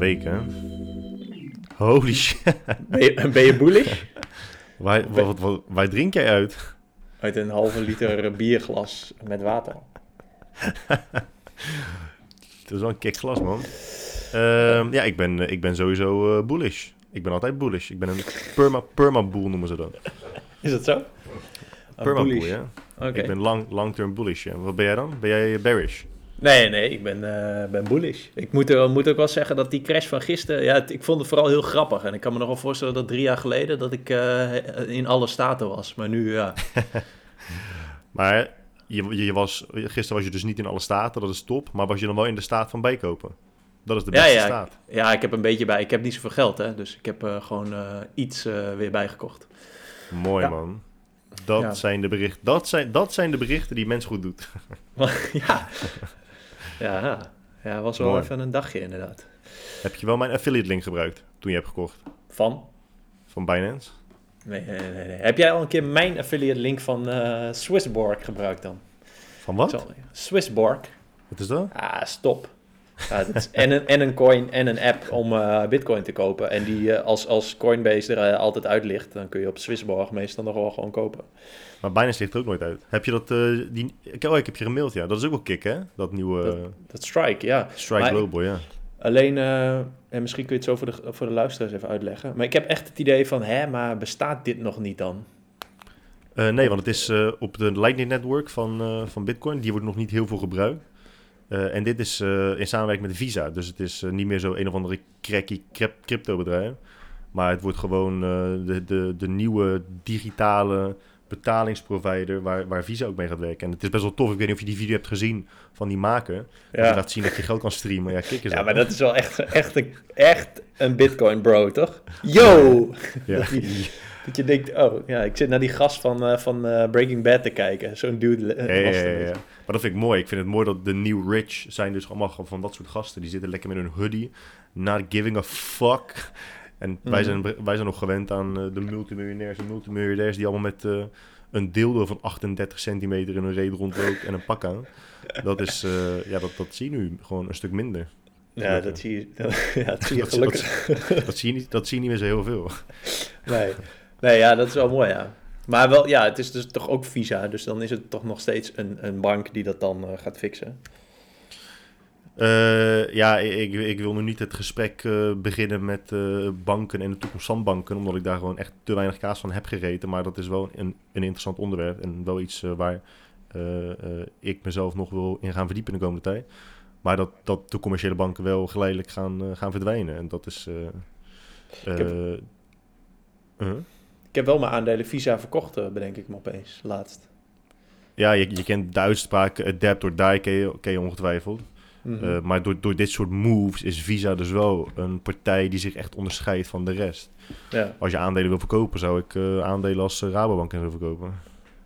weken. Holy shit. Ben je, ben je bullish? Waar, wat, wat, drink jij uit? Uit een halve liter bierglas met water. Het is wel een kick glas, man. Ehm, ja, ik ben, eh, ik ben sowieso eh, bullish. Ik ben altijd bullish. Ik ben een perma, perma-boel noemen ze dat. Is dat zo? Perma-boel, bullish. ja. Oké. Ik ben lang, long-term bullish, ja. Wat ben jij dan? Ben jij bearish? Nee, nee, ik ben, eh, ben bullish. Ik moet, er, moet ook wel zeggen dat die crash van gisteren... Ja, het- ik vond het vooral heel grappig. En ik kan me nog wel voorstellen dat drie jaar geleden... dat ik eh, in alle staten was. Maar nu, ja. Maar je, je was, gisteren was je dus niet in alle staten, dat is top. Maar was je dan wel in de staat van bijkopen? Dat is de Ja, beste ja. staat. Ja, ik heb een beetje bij... Ik heb niet zoveel geld, hè. Dus ik heb eh, gewoon iets weer bijgekocht. Mooi, Ja. man. Dat, Ja. zijn de berichten, dat, zijn, dat zijn de berichten die mens goed doet. ja. Ja, ja. Was wel Mooi. even een dagje inderdaad. Heb je wel mijn affiliate link gebruikt toen je hebt gekocht Van? van Binance? Nee, nee, nee, nee. Heb jij al een keer mijn affiliate link van eh Swissborg gebruikt dan? Van wat? Zo, Swissborg. Wat is dat? Ah, stop. Ja, dat is en, een, en een coin en een app om eh, bitcoin te kopen. En die eh, als, als Coinbase er eh, altijd uit ligt, dan kun je op Swissborg meestal nog wel gewoon kopen. Maar Binance ligt er ook nooit uit. Heb je dat, die, ik, oh, ik heb je gemaild, ja. Dat is ook wel kick, hè? Dat nieuwe Dat- Dat Strike, ja. Strike maar- Global, ja. Alleen, en misschien kun je het zo voor de, voor de luisteraars even uitleggen. Maar ik heb echt het idee van, hè, maar bestaat dit nog niet dan? Nee, want het is op de Lightning Network van, van Bitcoin. Die wordt nog niet heel veel gebruikt. Eh, en dit is eh, in samenwerking met Visa. Dus het is eh, niet meer zo een of andere cracky crypto bedrijf. Maar het wordt gewoon de, de, de nieuwe digitale betalingsprovider waar, waar Visa ook mee gaat werken. En het is best wel tof. Ik weet niet of je die video hebt gezien van die maker. Ja. Die Ja, laat zien dat je geld kan streamen. Ja, kijk eens ja maar dat is wel echt, echt, een, echt een bitcoin bro, toch? Yo! Ja. Dat, je, dat je denkt, oh, ja, ik zit naar die gast van, van Breaking Bad te kijken. Zo'n dude Ja, ja, ja. Maar dat vind ik mooi. Ik vind het mooi dat de New Rich zijn dus allemaal van dat soort gasten. Die zitten lekker met hun hoodie. Not giving a fuck. En wij, Mhm. zijn, wij zijn nog gewend aan eh, de multimiljonairs en multimiljardairs die allemaal met eh, een dildo van 38 centimeter in hun reet rondloopt en een pak aan. Dat is, eh, ja, dat, dat zie je nu gewoon een stuk minder. Ja, dat zie je, ja, dat zie je Dat- gelukkig. Dat zie je niet, dat zie je niet meer zo heel veel. Nee. nee, ja, dat is wel mooi, ja. Maar wel, ja, het is dus toch ook Visa, dus dan is het toch nog steeds een, een bank die dat dan eh, gaat fixen. Eh, ja, ik, ik wil nu niet het gesprek eh, beginnen met banken en de toekomst van banken, omdat ik daar gewoon echt te weinig kaas van heb gereten. Maar dat is wel een, een interessant onderwerp en wel iets waar ik mezelf nog wil in gaan verdiepen in de komende tijd. Maar dat, dat de commerciële banken wel geleidelijk gaan, gaan verdwijnen. En dat is. heb-. Ik heb wel mijn aandelen Visa verkocht, eh, bedenk ik me opeens, laatst. Ja, je, je kent de uitspraak adapt or die, ken je, ken je ongetwijfeld. Mhm. Eh, maar door, door dit soort moves is Visa dus wel een partij die zich echt onderscheidt van de rest. ja. Als je aandelen wil verkopen, zou ik eh, aandelen als eh, Rabobank en zo verkopen.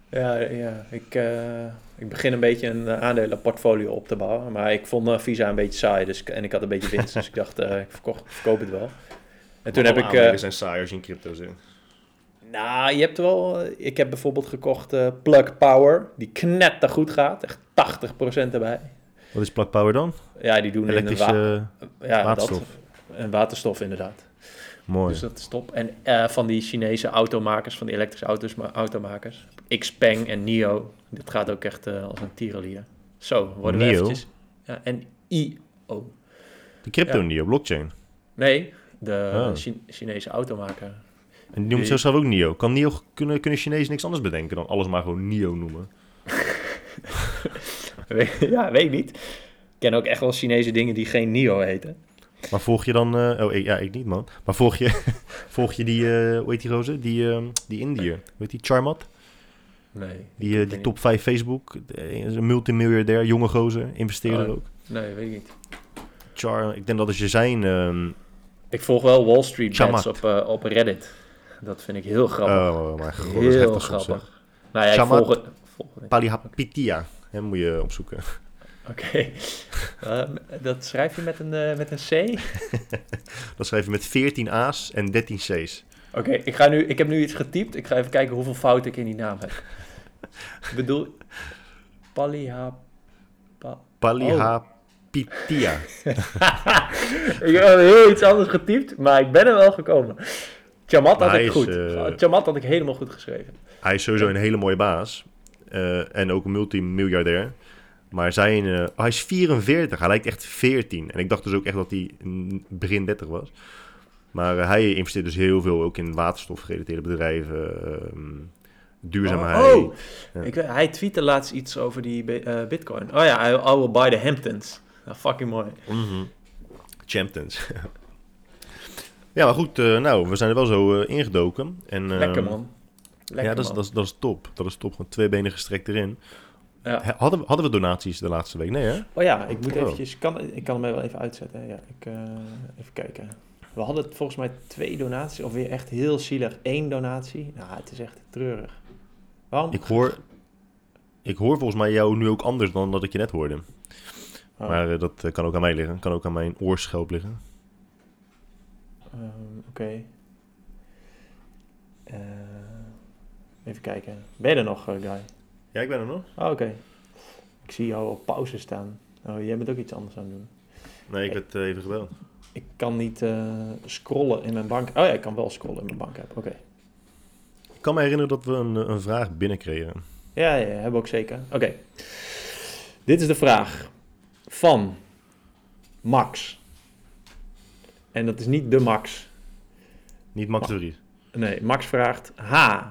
Ja, ja ik, eh, ik begin een beetje een eh, aandelenportfolio op te bouwen. Maar ik vond eh, Visa een beetje saai dus, en ik had een beetje winst. dus ik dacht, eh, ik verkocht, verkoop het wel. En toen heb ik... eh, aandelen zijn saai als je in crypto zit. Nou, je hebt wel... eh, Ik heb bijvoorbeeld gekocht eh, Plug Power. Die knetter goed gaat. Echt 80% erbij. Wat is Plug Power dan? Ja, die doen in Elektrische wa- ja, waterstof. Dat, en waterstof inderdaad. Mooi. Dus dat is top. En eh, van die Chinese automakers, van die elektrische auto's, maar automakers. Xpeng en NIO. Dit gaat ook echt eh, als een tierenlier. Zo, worden we eventjes... Ja, en IO. De crypto Ja. NIO, blockchain. Nee, de Oh. Chi- Chinese automaker. En die noemt zichzelf ook NIO. Kan NIO, kunnen, kunnen Chinezen niks anders bedenken dan alles maar gewoon NIO noemen? ja, weet ik niet. Ik ken ook echt wel Chinese dingen die geen NIO heten. Maar volg je dan... eh, oh, ik, ja, ik niet, man. Maar volg je, volg je die... eh hoe heet die roze? Die, eh, die Indiër. Hoe heet die? Charmat? Nee. Die, eh, die top 5 Facebook. is een multimiljardair, jonge gozer. Investeerder Oh. ook. Nee, weet ik niet. Char, ik denk dat als je zijn... ehm, Ik volg wel Wall Street Bets op, op Reddit. Dat vind ik heel grappig. oh, maar god, dat is heel grappig. Nou ja, ik Shamat. volg. Hem moet je opzoeken. Oké. Ehm, dat schrijf je met een, eh, met een C? Dat schrijf je met 14 A's en 13 C's. Oké, ik ga nu, ik heb nu iets getypt. Ik ga even kijken hoeveel fouten ik in die naam heb. ik bedoel, Paliha... Pa- Paliha... Pitia. ik heb heel iets anders getypt, maar ik ben er wel gekomen. Chamat had ik goed. eh, Chamat had ik helemaal goed geschreven. Hij is sowieso een hele mooie baas. Eh, en ook een multimiljardair. Maar zijn, eh, hij is 44. Hij lijkt echt 14. En ik dacht dus ook echt dat hij mm, begin 30 was. Maar hij investeert dus heel veel ook in waterstofgerelateerde bedrijven. ehm, duurzaamheid. Oh, Ja. ik, hij tweette laatst iets over die bi- bitcoin. Oh ja, I, I will buy the Hamptons. Nou, fucking mooi. Mhm. Champions. ja, maar goed. eh, nou, we zijn er wel zo eh, ingedoken. En, ehm, Lekker man. Lekker ja, dat is, dat, is, dat is top. Dat is top. Gewoon twee benen gestrekt erin. Ja. Hadden, we- hadden we donaties de laatste week? Nee, hè? Oh ja, ik moet Oh. eventjes, kan, ik kan hem wel even uitzetten. hè. Ja, ik, eh, even kijken. We hadden volgens mij twee donaties, of weer echt heel zielig één donatie. Nou, het is echt treurig. Waarom? Ik hoor, ik hoor volgens mij jou nu ook anders dan dat ik je net hoorde. Oh, Maar eh, dat eh, kan ook aan mij liggen. Kan ook aan mijn oorschelp liggen. Ehm, Oké. Eh, even kijken. Ben je er nog, eh, Guy? Ja, ik ben er nog. Oh, oké. Ik zie jou op pauze staan. Oh, jij bent ook iets anders aan het doen. Nee, ik werd eh, even gebeld. Ik kan niet scrollen in mijn bank. Oh ja, ik kan wel scrollen in mijn bank-app. Oké. Ik kan me herinneren dat we een, een vraag binnenkregen. Ja, ja, hebben we ook zeker. Oké. Dit is de vraag van Max. En dat is niet de Max. Niet Max Vries. Nee, Max vraagt H.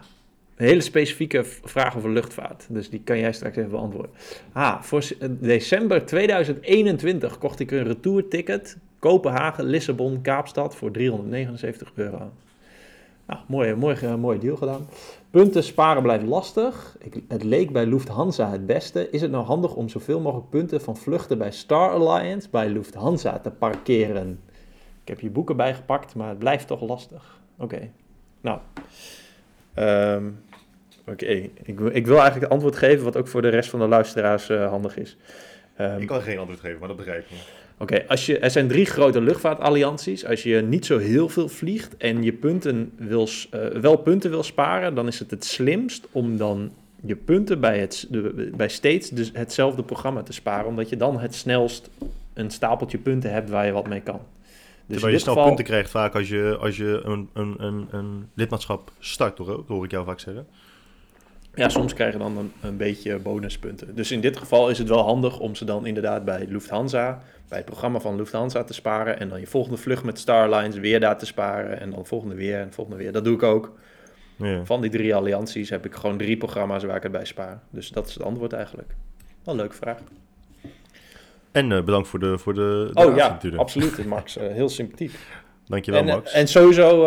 Een hele specifieke vraag over luchtvaart. Dus die kan jij straks even beantwoorden. H. Voor december 2021 kocht ik een retourticket. Kopenhagen, Lissabon, Kaapstad voor 379 euro. Nou, mooi, mooi, eh, mooi deal gedaan. Punten sparen blijft lastig. Ik, het leek bij Lufthansa het beste. Is het nou handig om zoveel mogelijk punten van vluchten bij Star Alliance bij Lufthansa te parkeren? Ik heb je boeken bijgepakt, maar het blijft toch lastig. Oké. Nou. Ehm, Oké, ik, wil- ik wil eigenlijk het antwoord geven wat ook voor de rest van de luisteraars eh, handig is. Ehm, Ik kan geen antwoord geven, maar dat begrijp ik. Oké, als je, er zijn drie grote luchtvaartallianties. Als je niet zo heel veel vliegt en je punten wil, eh, wel punten wil sparen, dan is het het slimst om dan je punten bij, het, de, bij steeds dus hetzelfde programma te sparen. Omdat je dan het snelst een stapeltje punten hebt waar je wat mee kan. Dus Terwijl je snel geval, punten krijgt vaak als je, als je een, een, een, een lidmaatschap start, toch ook? Dat hoor ik jou vaak zeggen. Ja, soms krijg je dan een, een beetje bonuspunten. Dus in dit geval is het wel handig om ze dan inderdaad bij Lufthansa, bij het programma van Lufthansa te sparen. En dan je volgende vlucht met Starlines weer daar te sparen. En dan volgende weer en volgende weer. Dat doe ik ook. Ja. Van die drie allianties heb ik gewoon drie programma's waar ik het bij spaar. Dus dat is het antwoord eigenlijk. Wel een leuke vraag. En eh, bedankt voor de, voor de Oh donatie ja, natuurlijk. absoluut Max. Eh, heel sympathiek. Dankjewel En, eh, Max. en sowieso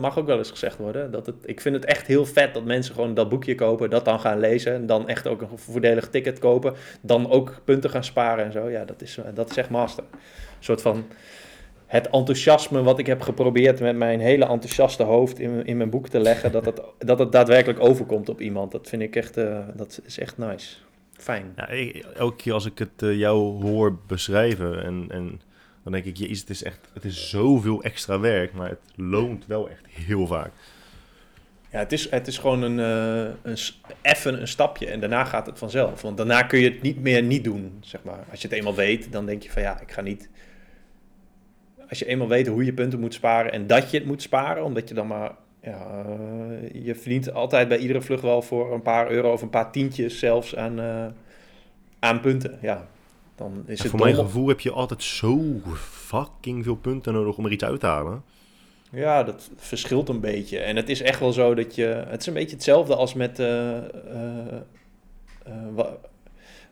mag ook wel eens gezegd worden dat het. Ik vind het echt heel vet dat mensen gewoon dat boekje kopen, dat dan gaan lezen, en dan echt ook een voordelig ticket kopen, dan ook punten gaan sparen en zo. Ja, dat is, dat is echt master. Een soort van het enthousiasme wat ik heb geprobeerd met mijn hele enthousiaste hoofd in, in mijn boek te leggen, dat het, dat het daadwerkelijk overkomt op iemand. Dat vind ik echt, dat is echt nice. Fijn. Ja, ik- elke keer als ik het eh, jou hoor beschrijven en, en dan denk ik, jezus, het is echt, het is zoveel extra werk, maar het loont wel echt heel vaak. Ja, het is, het is gewoon een, eh, een, even een stapje en daarna gaat het vanzelf. Want daarna kun je het niet meer niet doen, zeg maar. Als je het eenmaal weet, dan denk je van ja, ik ga niet... Als je eenmaal weet hoe je punten moet sparen en dat je het moet sparen, omdat je dan maar... Ja, eh, je verdient altijd bij iedere vlucht wel voor een paar euro of een paar tientjes zelfs aan, eh, aan punten. Ja, dan is het voor mijn gevoel heb je altijd zo fucking veel punten nodig om er iets uit te halen. Ja, dat verschilt een beetje. En het is echt wel zo dat je... Het is een beetje hetzelfde als met... eh, wa-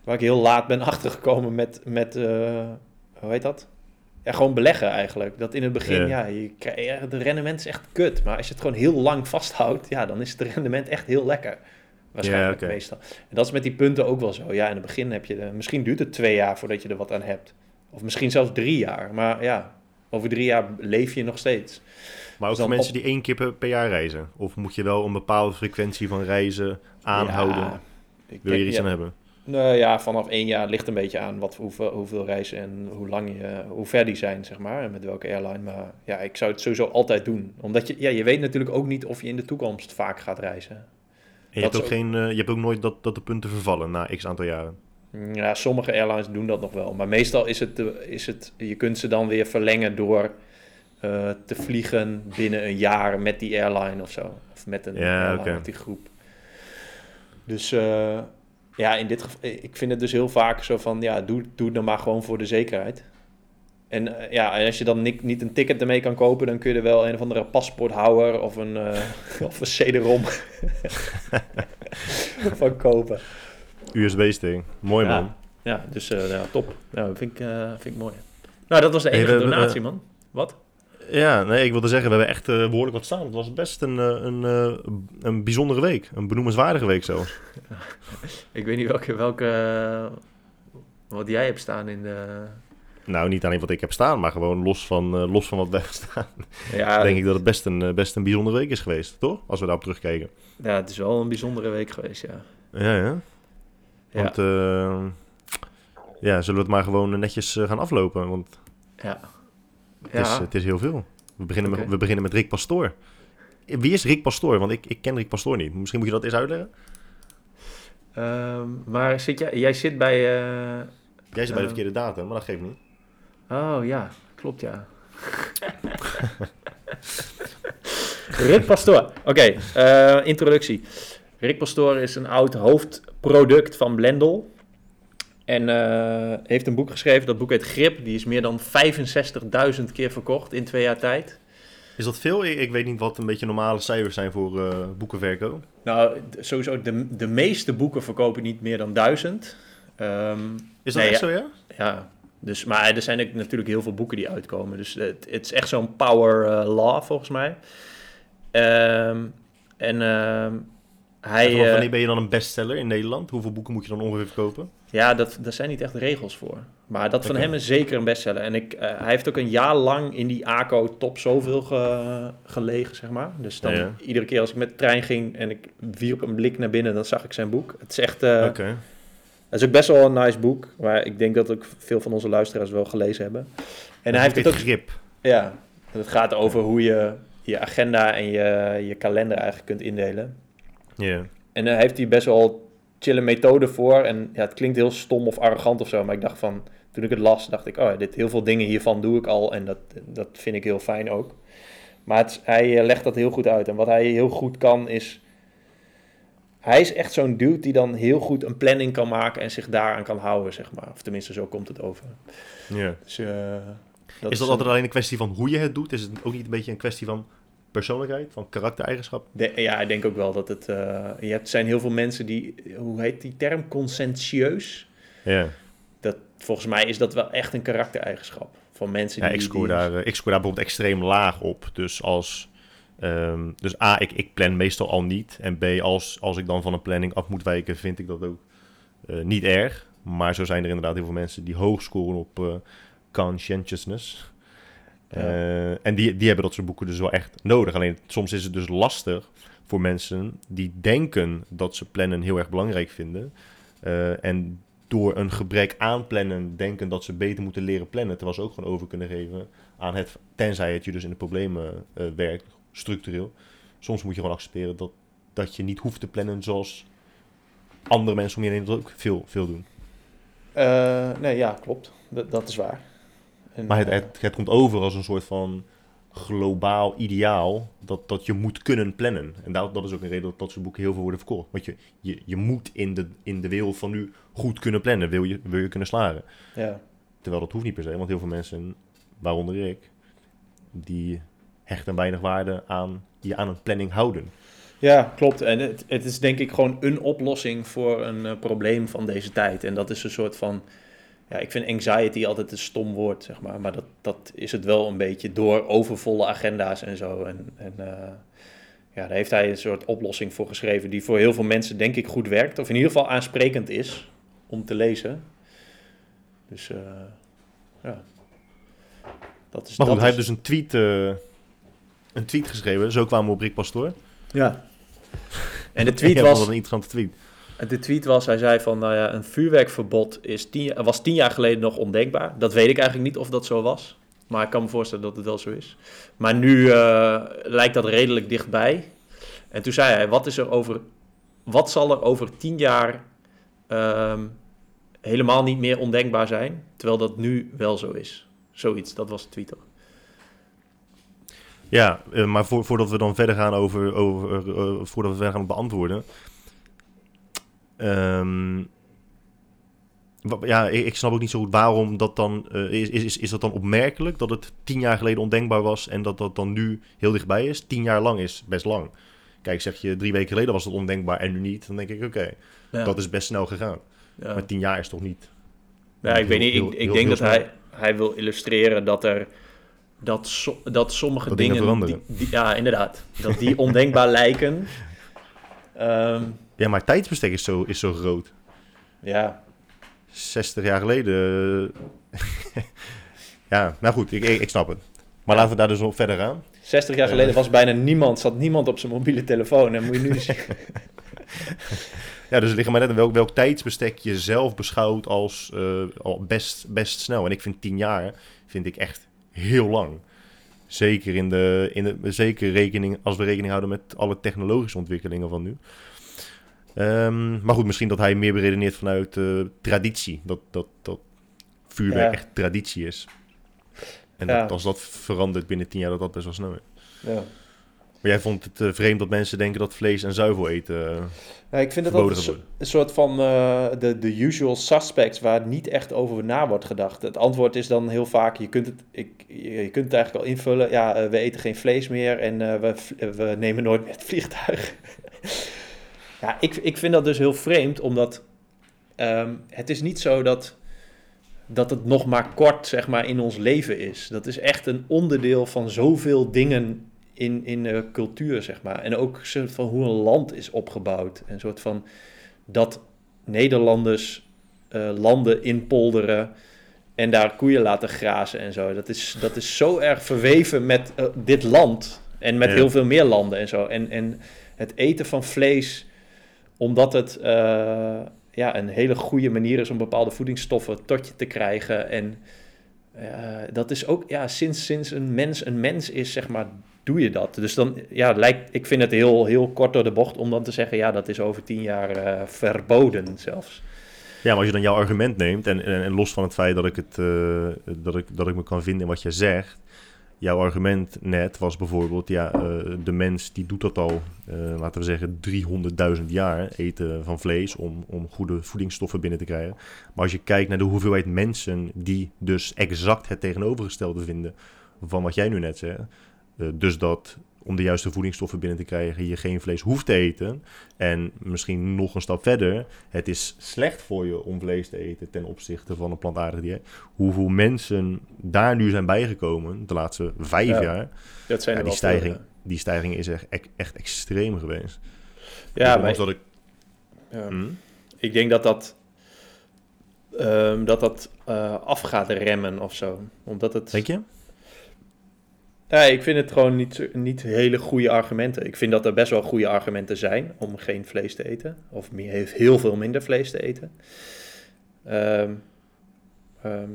waar ik heel laat ben achtergekomen met... met hoe heet dat? Ja, gewoon beleggen eigenlijk. Dat in het begin, Ja. ja, je krijgt, ja, het rendement is echt kut. Maar als je het gewoon heel lang vasthoudt, ja, dan is het rendement echt heel lekker. Waarschijnlijk Ja, meestal. En dat is met die punten ook wel zo. Ja, in het begin heb je... De, misschien duurt het twee jaar voordat je er wat aan hebt. Of misschien zelfs drie jaar. Maar ja, over drie jaar leef je nog steeds. Maar ook Dus voor mensen die één keer per, jaar reizen. Of moet je wel een bepaalde frequentie van reizen aanhouden? Wil je er iets aan hebben? Nou ja, vanaf één jaar ligt een beetje aan wat, hoeveel, hoeveel reizen en hoe lang je, hoe ver die zijn, zeg maar, en met welke airline. Maar ja, ik zou het sowieso altijd doen. Omdat je, ja, je weet natuurlijk ook niet of je in de toekomst vaak gaat reizen. En je hebt, ook ook- geen, eh, je hebt ook nooit dat, dat de punten vervallen na x aantal jaren. Ja, sommige airlines doen dat nog wel. Maar meestal is het, de- is het je kunt ze dan weer verlengen door eh, te vliegen binnen een jaar met die airline of zo. Of met een Ja, airline, die groep. Dus eh, ja, in dit geval, ik vind het dus heel vaak zo van, ja, doe, doe het dan maar gewoon voor de zekerheid. En eh, ja, en als je dan niet, niet een ticket ermee kan kopen, dan kun je er wel een of andere paspoorthouder of een, eh of een CD-ROM van kopen. USB-stick. Mooi Ja. man. Ja, dus eh, ja, top. Ja, dat vind ik, eh, vind ik mooi. Nou, dat was de enige we- donatie, man. Wat? Ja, nee, ik wilde zeggen, we hebben echt eh, behoorlijk wat staan. Het was best een, eh, een, eh, een bijzondere week. Een benoemenswaardige week zo. Ik weet niet welke, welke wat jij hebt staan in de... Nou, niet alleen wat ik heb staan, maar gewoon los van, los van wat wij hebben staan. Ja, denk ik dat het best een, best een bijzondere week is geweest, toch? Als we daarop terugkijken. ja, het is wel een bijzondere week geweest, ja. Ja, ja. Ja, Want eh, ja, zullen we het maar gewoon netjes gaan aflopen? Want ja. Het, is, Ja, het is heel veel. We beginnen, met, we beginnen met Rick Pastoor. Wie is Rick Pastoor? Want ik, ik ken Rick Pastoor niet. Misschien moet je dat eens uitleggen. ehm, maar zit jij, jij zit bij... eh, Jij zit bij de Eh. verkeerde datum, maar dat geeft niet. Oh ja, klopt ja. Rick Pastoor. Oké, eh, introductie. Rick Pastoor is een oud hoofdproduct van Blendel. En eh, heeft een boek geschreven. Dat boek heet Grip. Die is meer dan 65.000 keer verkocht in twee jaar tijd. Is dat veel? Ik, weet niet wat een beetje normale cijfers zijn voor eh boekenverkoop. Nou, sowieso, de, de meeste boeken verkopen niet meer dan 1000. Ehm, Is dat Nee, echt ja. zo, ja? Ja, dus, maar er zijn natuurlijk heel veel boeken die uitkomen. Dus het, het is echt zo'n power eh, law, volgens mij. Ehm, en ehm, hij... En wanneer ben je dan een bestseller in Nederland? Hoeveel boeken moet je dan ongeveer verkopen? Ja, dat, daar zijn niet echt regels voor. Maar dat van hem is zeker een bestseller. En ik, eh, hij heeft ook een jaar lang in die ACO top zoveel ge- gelegen, zeg maar. Dus dan Ja, ja. iedere keer als ik met de trein ging en ik wierp een blik naar binnen, dan zag ik zijn boek. Het is echt... eh. Het is ook best wel een nice boek, maar ik denk dat ook veel van onze luisteraars wel gelezen hebben. En hij heeft het ook grip. Ja, het gaat over hoe je je agenda en je, je kalender eigenlijk kunt indelen. Ja. En daar heeft hij best wel chille methode voor. En ja, het klinkt heel stom of arrogant of zo, maar ik dacht van, toen ik het las, dacht ik, oh, dit, heel veel dingen hiervan doe ik al en dat, dat vind ik heel fijn ook. Maar het, hij eh, legt dat heel goed uit. En wat hij heel goed kan is, hij is echt zo'n dude die dan heel goed een planning kan maken en zich daaraan kan houden, zeg maar. Of tenminste, zo komt het over. ja. Dus, eh, is dat altijd alleen een kwestie van hoe je het doet? Is het ook niet een beetje een kwestie van persoonlijkheid, van karaktereigenschap? De- ja, ik denk ook wel dat het. eh, je hebt, zijn heel veel mensen die. Hoe heet die term? Conscientieus. Ja. Dat, volgens mij is dat wel echt een karaktereigenschap. Van mensen Ja, die. ik scoor, die- daar, eh, ik scoor daar bijvoorbeeld extreem laag op. Dus als... ehm, dus A, ik, ik plan meestal al niet. En B, als, als ik dan van een planning af moet wijken, vind ik dat ook eh, niet erg. Maar zo zijn er inderdaad heel veel mensen die hoog scoren op conscientiousness. Eh, en die, die hebben dat soort boeken dus wel echt nodig. Alleen soms is het dus lastig voor mensen die denken dat ze plannen heel erg belangrijk vinden. eh, en door een gebrek aan plannen denken dat ze beter moeten leren plannen. Terwijl ze ook gewoon over kunnen geven aan het, tenzij het je dus in de problemen eh, werkt, structureel. Soms moet je gewoon accepteren dat, dat je niet hoeft te plannen zoals andere mensen om je heen dat ook veel, veel doen. Nee, ja, klopt. Dat is waar. En, Maar het, eh, het, het komt over als een soort van globaal ideaal dat, dat je moet kunnen plannen. En dat, dat is ook een reden dat dat soort boeken heel veel worden verkocht. Want je, je, je moet in de, in de wereld van nu goed kunnen plannen, wil je, wil je kunnen slagen. ja. Terwijl dat hoeft niet per se, want heel veel mensen, waaronder ik, die hechten weinig waarde aan je aan een planning houden. ja, klopt. En het, het is denk ik gewoon een oplossing voor een eh, probleem van deze tijd. En dat is een soort van. Ja, ik vind anxiety altijd een stom woord, zeg maar. Maar dat, dat is het wel een beetje door overvolle agenda's en zo. En, en eh, ja, daar heeft hij een soort oplossing voor geschreven die voor heel veel mensen denk ik goed werkt. Of in ieder geval aansprekend is om te lezen. Dus eh, ja. Dat is, Maar goed, dat hij is- heeft dus een tweet, eh, een tweet geschreven. Zo kwamen we op Rick Pastoor. Ja. En de tweet was... een interessante tweet. De tweet was, hij zei van, nou ja, een vuurwerkverbod is tien, was tien jaar geleden nog ondenkbaar. Dat weet ik eigenlijk niet of dat zo was. Maar ik kan me voorstellen dat het wel zo is. Maar nu eh, lijkt dat redelijk dichtbij. En toen zei hij, wat, is er over, wat zal er over tien jaar ehm, helemaal niet meer ondenkbaar zijn, terwijl dat nu wel zo is. Zoiets, dat was de tweet? Ja, eh, maar voor, voordat we dan verder gaan over, over eh, voordat we verder gaan beantwoorden. Ehm, wa- ja, ik, snap ook niet zo goed waarom dat dan. eh, is, is, is dat dan opmerkelijk dat het tien jaar geleden ondenkbaar was en dat dat dan nu heel dichtbij is? Tien jaar lang is best lang. Kijk, zeg je drie weken geleden was het ondenkbaar en nu niet, dan denk ik oké, Ja. dat is best snel gegaan. ja. Maar tien jaar is toch niet. Ja, ik weet niet. Heel- Ik, denk dat hij, hij wil illustreren dat er dat, so- dat sommige Dat dingen dingen. veranderen. die- die- ja, inderdaad. Dat die ondenkbaar lijken. Ehm, Ja, maar tijdsbestek is zo, is zo groot. ja, 60 jaar geleden. eh, ja, nou goed, ik, ik, snap het. Maar laten we daar dus op verder gaan. 60 jaar geleden was bijna niemand, zat niemand op zijn mobiele telefoon. En moet je nu zien. Ja, dus het ligt maar net aan welk, welk tijdsbestek je zelf beschouwt als al best, best snel. En ik vind 10 jaar vind ik echt heel lang. Zeker, in de, in de, zeker rekening, als we rekening houden met alle technologische ontwikkelingen van nu. Ehm, maar goed, misschien dat hij meer beredeneert vanuit eh, traditie. Dat, dat, dat vuurwerk Ja. echt traditie is. En Ja. dat, als dat verandert binnen 10 jaar, dat dat best wel snel is. Ja. Maar jij vond het eh, vreemd dat mensen denken dat vlees en zuivel eten... eh, Ja, ik vind dat dat een, worden. so- een soort van de, de usual suspects waar niet echt over na wordt gedacht. Het antwoord is dan heel vaak, je kunt het, ik, je kunt het eigenlijk al invullen. Ja, we eten geen vlees meer en we, we nemen nooit meer het vliegtuig. ja, ik, ik vind dat dus heel vreemd, omdat ehm, het is niet zo dat, dat het nog maar kort zeg maar, in ons leven is. Dat is echt een onderdeel van zoveel dingen in, in de cultuur, zeg maar. En ook van hoe een land is opgebouwd. Een soort van dat Nederlanders eh, landen inpolderen en daar koeien laten grazen en zo. Dat is, dat is zo erg verweven met eh, dit land en met Ja. heel veel meer landen en zo. En, en het eten van vlees, omdat het eh, ja, een hele goede manier is om bepaalde voedingsstoffen tot je te krijgen. En eh, dat is ook, ja, sinds, sinds een mens een mens is, zeg maar, doe je dat. Dus dan, ja, lijkt, ik vind het heel, heel kort door de bocht om dan te zeggen, ja, dat is over tien jaar eh, verboden zelfs. Ja, maar als je dan jouw argument neemt, en, en, los van het feit dat ik, het, dat, ik, dat ik me kan vinden in wat je zegt. Jouw argument net was bijvoorbeeld, ja, eh, de mens die doet dat al, eh, laten we zeggen, 300.000 jaar eten van vlees om, om goede voedingsstoffen binnen te krijgen. Maar als je kijkt naar de hoeveelheid mensen die dus exact het tegenovergestelde vinden van wat jij nu net zei. eh, dus dat om de juiste voedingsstoffen binnen te krijgen je geen vlees hoeft te eten. En misschien nog een stap verder, het is slecht voor je om vlees te eten ten opzichte van een plantaardig dieet. Hoeveel mensen daar nu zijn bijgekomen de laatste vijf Ja, jaar. Dat zijn Ja, die, veel, stijging, die stijging is echt, echt, extreem geweest. Ja, maar dat ik, ja. Hm? ik denk dat dat, ehm, dat, dat eh, af gaat remmen of zo. Omdat het... Denk je? Ja, ik vind het gewoon niet, niet hele goede argumenten. Ik vind dat er best wel goede argumenten zijn om geen vlees te eten. Of meer, heel- veel minder vlees te eten. Ehm, ehm,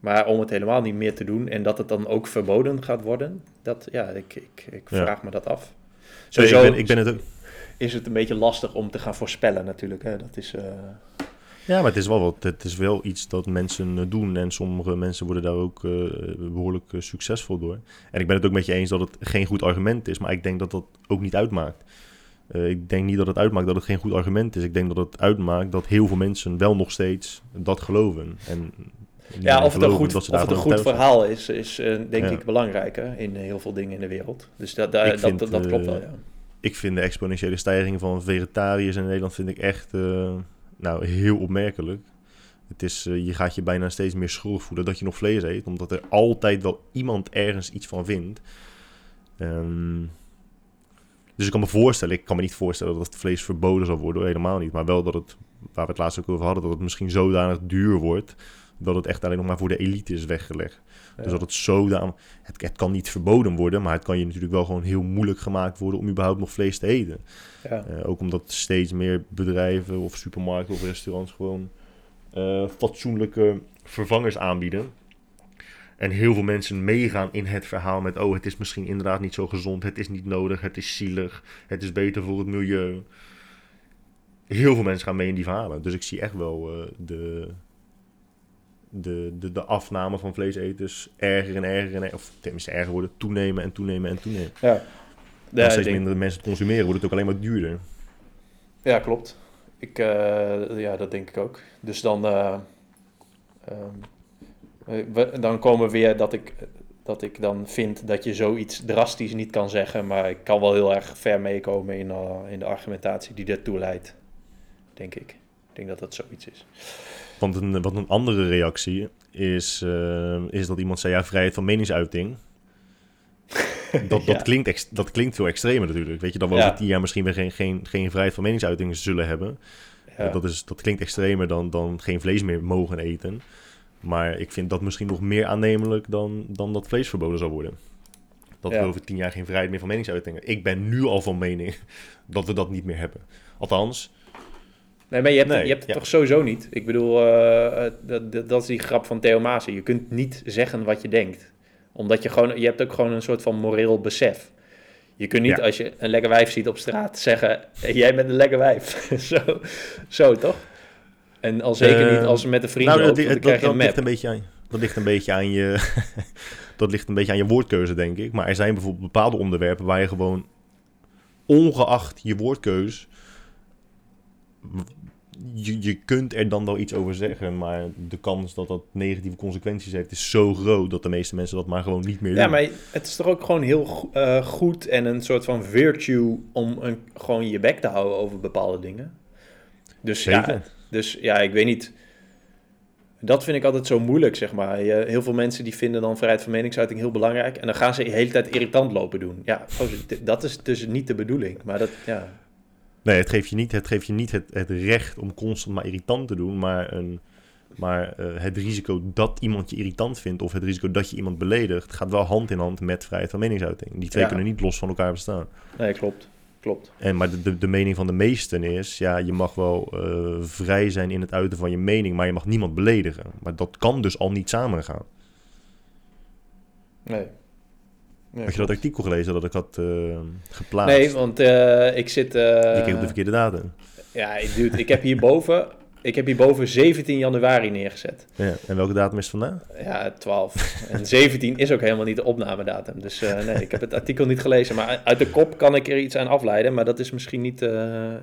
maar om het helemaal niet meer te doen en dat het dan ook verboden gaat worden, dat, ja, ik, ik, ik Ja. vraag me dat af. Nee, Sowieso ik, ben, ik ben het ook. is het een beetje lastig om te gaan voorspellen natuurlijk. Hè? Dat is, eh, Ja, maar het is wel wat. Het is wel iets dat mensen eh, doen. En sommige mensen worden daar ook eh, behoorlijk eh, succesvol door. En ik ben het ook met je eens dat het geen goed argument is. Maar ik denk dat dat ook niet uitmaakt. Ik denk niet dat het uitmaakt dat het geen goed argument is. Ik denk dat het uitmaakt dat heel veel mensen wel nog steeds dat geloven. En ja, of het een goed, of het een goed verhaal is, is denk Ja. ik belangrijker in heel veel dingen in de wereld. Dus dat, dat, vind, dat, dat klopt wel, ja. Ik vind de exponentiële stijging van vegetariërs in Nederland vind ik echt nou, heel opmerkelijk. Het is, eh, je gaat je bijna steeds meer schuldig voelen dat je nog vlees eet, omdat er altijd wel iemand ergens iets van vindt. Ehm, dus ik kan me voorstellen, ik kan me niet voorstellen dat het vlees verboden zal worden, helemaal niet. Maar wel dat het, waar we het laatst ook over hadden, dat het misschien zodanig duur wordt, dat het echt alleen nog maar voor de elite is weggelegd. Dus dat het zodanig... Het, het kan niet verboden worden, maar het kan je natuurlijk wel gewoon heel moeilijk gemaakt worden om überhaupt nog vlees te eten. Ja. Eh, ook omdat steeds meer bedrijven of supermarkten of restaurants gewoon eh, fatsoenlijke vervangers aanbieden. En heel veel mensen meegaan in het verhaal met: oh, het is misschien inderdaad niet zo gezond, het is niet nodig, het is zielig, het is beter voor het milieu. heel veel mensen gaan mee in die verhalen. Dus ik zie echt wel eh, de, de, de, de afname van vleeseters erger en erger, en, er- of tenminste erger worden, toenemen en toenemen en toenemen. Ja, ja, steeds denk- minder mensen consumeren, wordt het ook alleen maar duurder. ja klopt. Ik, eh, ja, dat denk ik ook. Dus dan, eh, ehm, eh, we- dan komen we weer dat ik, dat ik dan vind dat je zoiets drastisch niet kan zeggen. Maar ik kan wel heel erg ver meekomen in, in de argumentatie die daartoe leidt. Denk ik. Ik denk dat dat zoiets is. Want een, wat een andere reactie is, eh, is dat iemand zei, ja, vrijheid van meningsuiting. Dat, dat, klinkt ex- dat klinkt veel extremer natuurlijk. Weet je, dat we Ja. over tien jaar misschien weer geen, geen, geen vrijheid van meningsuiting zullen hebben. Ja. Dat, is, dat klinkt extremer dan, dan geen vlees meer mogen eten. Maar ik vind dat misschien nog meer aannemelijk dan, dan dat vlees verboden zal worden. Dat we over tien jaar geen vrijheid meer van meningsuiting hebben. Ik ben nu al van mening dat we dat niet meer hebben. Althans, Nee, maar je hebt, Nee, je hebt het ja. toch sowieso niet. Ik bedoel, eh, eh, dat, dat, dat is die grap van Theo Maassen. Je kunt niet zeggen wat je denkt. Omdat je gewoon, je hebt ook gewoon een soort van moreel besef. Je kunt niet Ja. als je een lekker wijf ziet op straat zeggen, "Hey, jij bent een lekker wijf. zo, zo toch? En al zeker Eh, niet als ze met een vriend nou, loopt, dat, dat, krijg je ligt een beetje aan, dat ligt een beetje aan je. dat ligt een beetje aan je woordkeuze, denk ik. Maar er zijn bijvoorbeeld bepaalde onderwerpen waar je gewoon, ongeacht je woordkeus, je, je kunt er dan wel iets over zeggen, maar de kans dat dat negatieve consequenties heeft is zo groot dat de meeste mensen dat maar gewoon niet meer doen. Ja, maar het is toch ook gewoon heel eh, goed en een soort van virtue om een, gewoon je bek te houden over bepaalde dingen. Dus ja. Dus ja, ik weet niet. Dat vind ik altijd zo moeilijk, zeg maar. Je, heel veel mensen die vinden dan vrijheid van meningsuiting heel belangrijk. En dan gaan ze de hele tijd irritant lopen doen. Ja, dit- dat is dus niet de bedoeling. Maar dat, ja. Nee, het geeft je niet het, geeft je niet het, het recht om constant maar irritant te doen, maar, een, maar eh, het risico dat iemand je irritant vindt of het risico dat je iemand beledigt, gaat wel hand in hand met vrijheid van meningsuiting. Die twee Ja. kunnen niet los van elkaar bestaan. Nee, klopt. Klopt. En, maar de, de, de mening van de meesten is, ja, je mag wel eh, vrij zijn in het uiten van je mening, maar je mag niemand beledigen. Maar dat kan dus al niet samengaan. Nee. Nee, Had je dat artikel gelezen dat ik had eh, geplaatst? Nee, want eh, ik zit... eh, ik op de verkeerde datum. ja, dude, ik heb hierboven... Ik heb hierboven 17 januari neergezet. Ja. En welke datum is het vandaag? Ja, 12. En 17 is ook helemaal niet de opnamedatum. Dus eh, nee, ik heb het artikel niet gelezen. Maar uit de kop kan ik er iets aan afleiden. Maar dat is misschien niet...